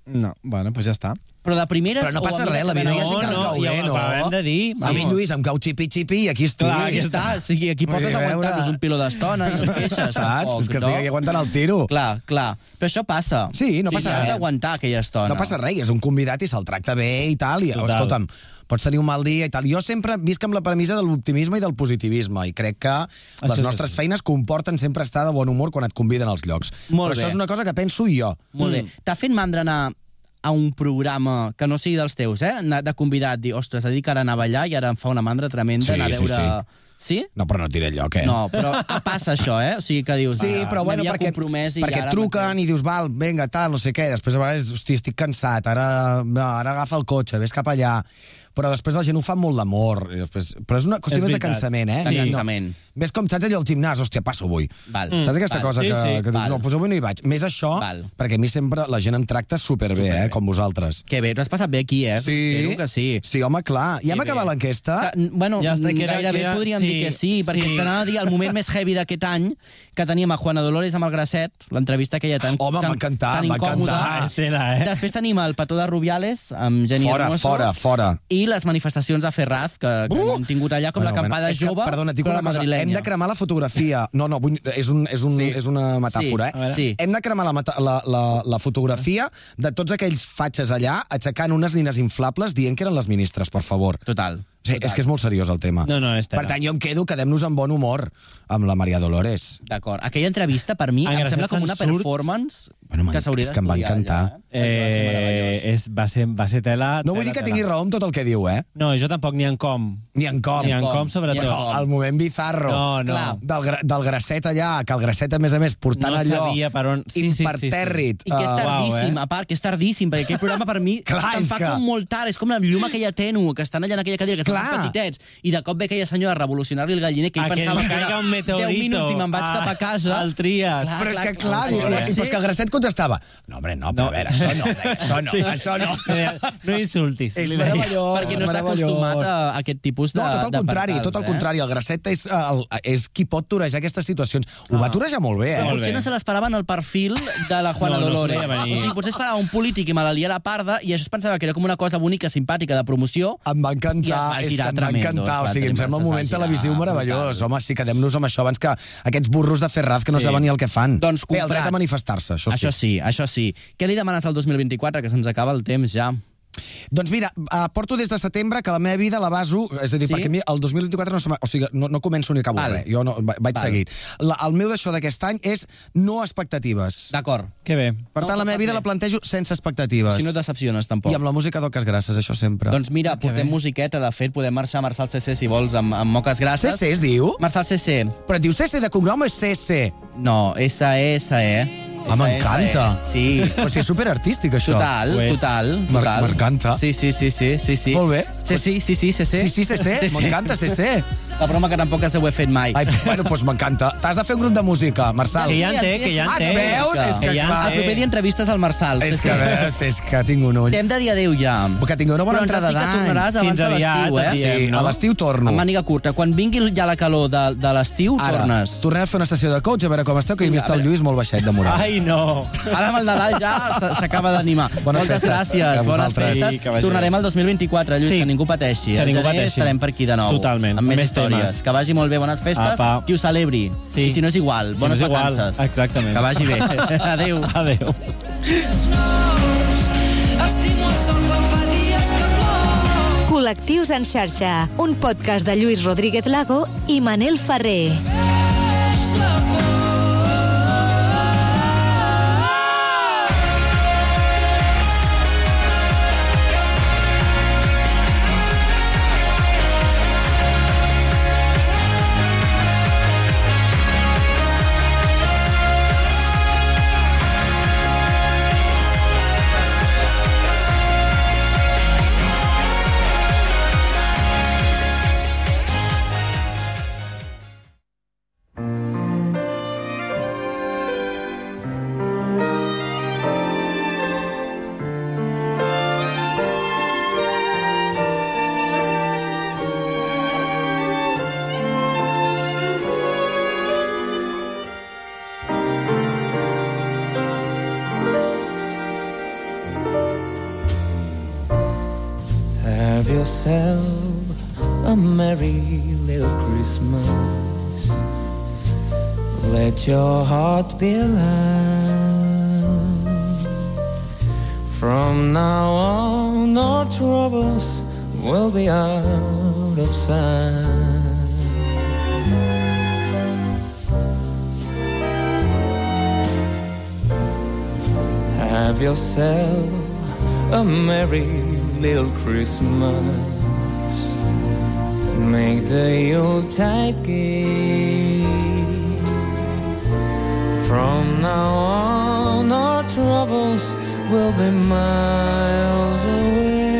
No, bueno, doncs ja està. Però de primeres... Però no o passa res, la vida sé que no, cau bé, ho no? acabem de dir. A mi. Lluís, em cau xipi-xipi i aquí estic. Clar, aquí està. Sí, aquí Vull portes dir, a veure- aguantar-nos un piló d'estona i no [LAUGHS] queixes. Saps? tampoc, És que no? estic aquí aguantant el tiro. Clar, clar. Però això passa. Sí, no sí, passa Has res. d'aguantar aquella estona. No passa res, és un convidat i se'l tracta bé i tal, i Total. escolta'm, pots tenir un mal dia i tal. Jo sempre visc amb la premissa de l'optimisme i del positivisme, i crec que les Això és nostres així. feines comporten sempre estar de bon humor quan et conviden als llocs. Molt Però això bé. és una cosa que penso jo. Molt bé. T'ha fet mandra anar a un programa que no sigui dels teus, eh? De convidat, dir, ostres, ha dit que ara anava allà i ara em fa una mandra tremenda Sí, anar a sí, veure... Sí? No, però no et diré lloc, eh? No, però ah, passa això, eh? O sigui que dius... Sí, ah, però bueno, perquè, compromès i perquè ara truquen i dius, val, vinga, tal, no sé què. Després a vegades, hosti, estic cansat, ara, ara agafa el cotxe, vés cap allà. Però després la gent ho fa molt d'amor. i després- Però és una qüestió És més de cansament, eh? De No. cansament. Ves com, saps allò al gimnàs? Hòstia, passo avui. Val. Saps aquesta Val. cosa Sí, que, sí. que dius, Val. no, doncs avui no hi vaig. Més això, Val. perquè a mi sempre la gent em tracta superbé, Superbé. eh, com vosaltres. Que bé, t'ho has passat bé aquí, eh? Sí. Espero que sí. Sí, home, clar. Ja hem acabat l'enquesta. Bueno, Ja està, que era- gairebé que era- podríem sí, dir que sí, perquè sí. t'anava a dir el moment més heavy d'aquest any que teníem a Juana Dolores amb el Grasset, l'entrevista aquella tan, Home, tan, m'ha encantat, tan m'ha incòmoda. encantat. Estela, eh? Després tenim el Petó de Rubiales amb Geni Fora, Hermoso. fora, fora. I les manifestacions a Ferraz, que, que Uh! hem tingut allà, com la acampada és que, jove, Perdona, dic però una cosa. Hem de cremar la fotografia. [LAUGHS] No, no, vull, és, un, és, un, Sí. és una metàfora, Sí, eh? sí. Hem de cremar la, la, la, la fotografia de tots aquells fatxes allà aixecant unes nines inflables dient que eren les ministres, per favor. Total. Sí, és que és molt seriós el tema. No, no, és Per tant, jo em quedo, quedem-nos amb bon humor amb la Maria Dolores. D'acord. Aquella entrevista, per mi, En em sembla com una surt. performance Bueno, que s'hauria és que em va d'estudiar encantar. allà, Eh? Va ser meravellós. Eh, és, va, ser, va ser tela... No vull dir tela, que tingui tela. raó amb tot el que diu, eh? No, jo tampoc, ni en com. Ni en com. Ni en com. sobretot. No, el moment bizarro. No, no. Clar. Del, gra- del grasset allà, que el grasset, a més a més, portant No allò sabia per on- sí, sí, sí, sí. I que és eh, tardíssim, uau, eh? a part, que és tardíssim, perquè aquell programa per mi [LAUGHS] se'n fa que- com molt tard, és com la llum aquella tènue, que estan allà en aquella cadira, que Clar. petitets, i de cop ve aquella senyora a revolucionar-li el galliner, que ell A que pensava que caiga era un meteorito 10 minuts i me'n vaig a- cap a casa. al Trias. Però és que, clar, clar, clar, clar. i, però és que el Grasset contestava no, home, no, però a veure, això no, això no, Sí. això no. [LAUGHS] No insultis. És deia. meravellós. Perquè no està acostumat a aquest tipus de No, tot el contrari, tot el eh? contrari. El Grasset és, eh, el, és qui pot torejar aquestes situacions. Ho va torejar molt bé, eh? Però potser no se l'esperaven el perfil de la Juana No, no Dolores. venir. o sigui, potser esperava un polític i me la lia la parda i això es pensava que era com una cosa bonica, simpàtica, de promoció. Em va I es encantar, va és que girar em va tremendo, encantar. O sigui, em sembla un moment televisiu meravellós. brutal. Home, sí, quedem-nos amb això abans que aquests burros de Ferraz que no saben ni el que fan. Doncs Bé, el comprat. dret a manifestar-se, això sí. Això sí, això sí. Què li demanes al 2024, que se'ns acaba el temps ja? Doncs mira, uh, porto des de setembre que la meva vida la baso... És a dir, Sí? perquè a mi el 2024 no, se o sigui, no, no començo ni acabo Val. res. Jo no, va- vaig Val. seguit. La, el meu d'això d'aquest any és no expectatives. D'acord. Que bé. Per No, tant, la meva vida bé. la plantejo sense expectatives. Si no et decepciones, tampoc. I amb la música d'Oques Grasses, això sempre. Doncs mira, portem musiqueta, de fet, podem marxar a Marçal CC, si vols, amb, amb moques grasses. CC es diu? Marçal CC. Però et diu CC de cognom o és CC? No, S-E-S-E. Ah, m'encanta. Sí. Però si és superartístic, això. Total, és. total, total. m'encanta. Sí, sí, sí, sí, sí, sí. Molt bé. Sí, sí, sí, sí, sí, sí. Sí, sí, CC, m'encanta, CC. La broma que tampoc has d'haver fet mai. Ai, bueno, doncs m'encanta. T'has de fer un grup de música, Marçal. Que ja en té, que ja en Ah, té. veus? És que, Que ja El proper dia entrevistes al Marçal. és sí, que, sí. veus, és que tinc un ull. T'hem de dir adéu ja. Que tingueu una bona Però entrada has dit que d'any. tornaràs abans de l'estiu, eh? Sí, no? a l'estiu torno. Amb màniga curta. Quan vingui ja la calor de, de l'estiu, Ara, tornes. tornem a fer una sessió de coach, a veure com esteu, que he vist a el. Lluís molt baixet de moral. Ai, no. Ara amb el Nadal ja s'acaba d'animar. Bones Moltes festes. gràcies, bones festes. Sí, Tornarem al 2024, Lluís, Sí. que ningú pateixi. Que ningú pateixi. estarem per aquí de nou. Totalment, Amb més, més històries. temes. Que vagi molt bé, bones festes. Apa. Qui ho celebri. Sí. I si no és igual, Si bones no és igual, vacances. exactament. Que vagi bé. [LAUGHS] Adéu. Adéu. Estimo el sol quan fa dies que plou. Col·lectius en xarxa, un podcast de Lluís Rodríguez Lago i Manel Ferrer. És la por. From now on, our troubles will be out of sight. Have yourself a merry little Christmas. Make the Yuletide gay. From now on, our troubles will be miles away.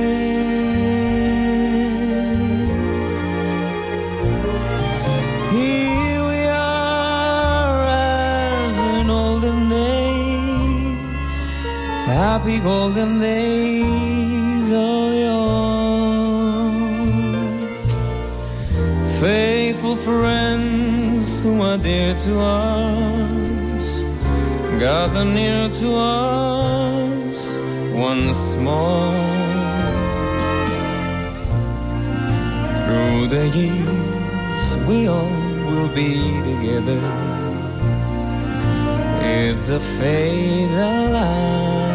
Here we are as in olden days, happy golden days of yore. Faithful friends who are dear to us, gather near to us once more. Through the years, we all will be together if the fate allows.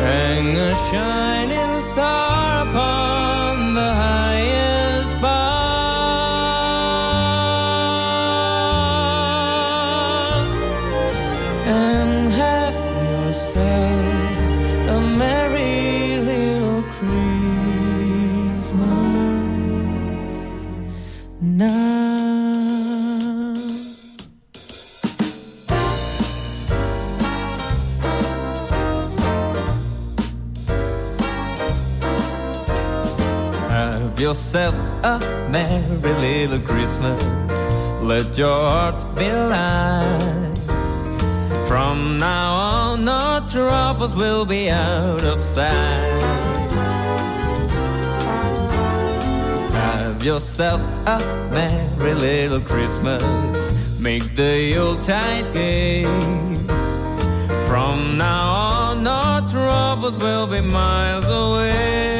Hang a shining yourself a merry little Christmas. Let your heart be light. From now on, our troubles will be out of sight. Have yourself a merry little Christmas. Make the Yuletide gay. From now on, no troubles will be miles away.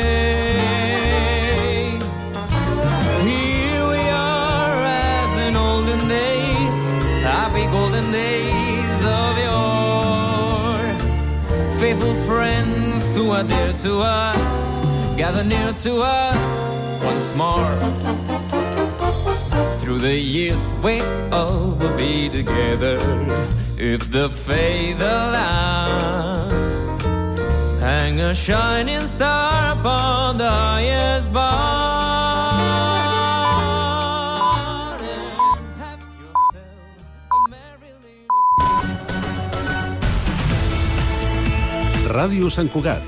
Faithful friends who are dear to us, gather near to us once more. Through the years we all will be together if the faith allows. Hang a shining star upon the highest bar. Ràdio Sant Cugat,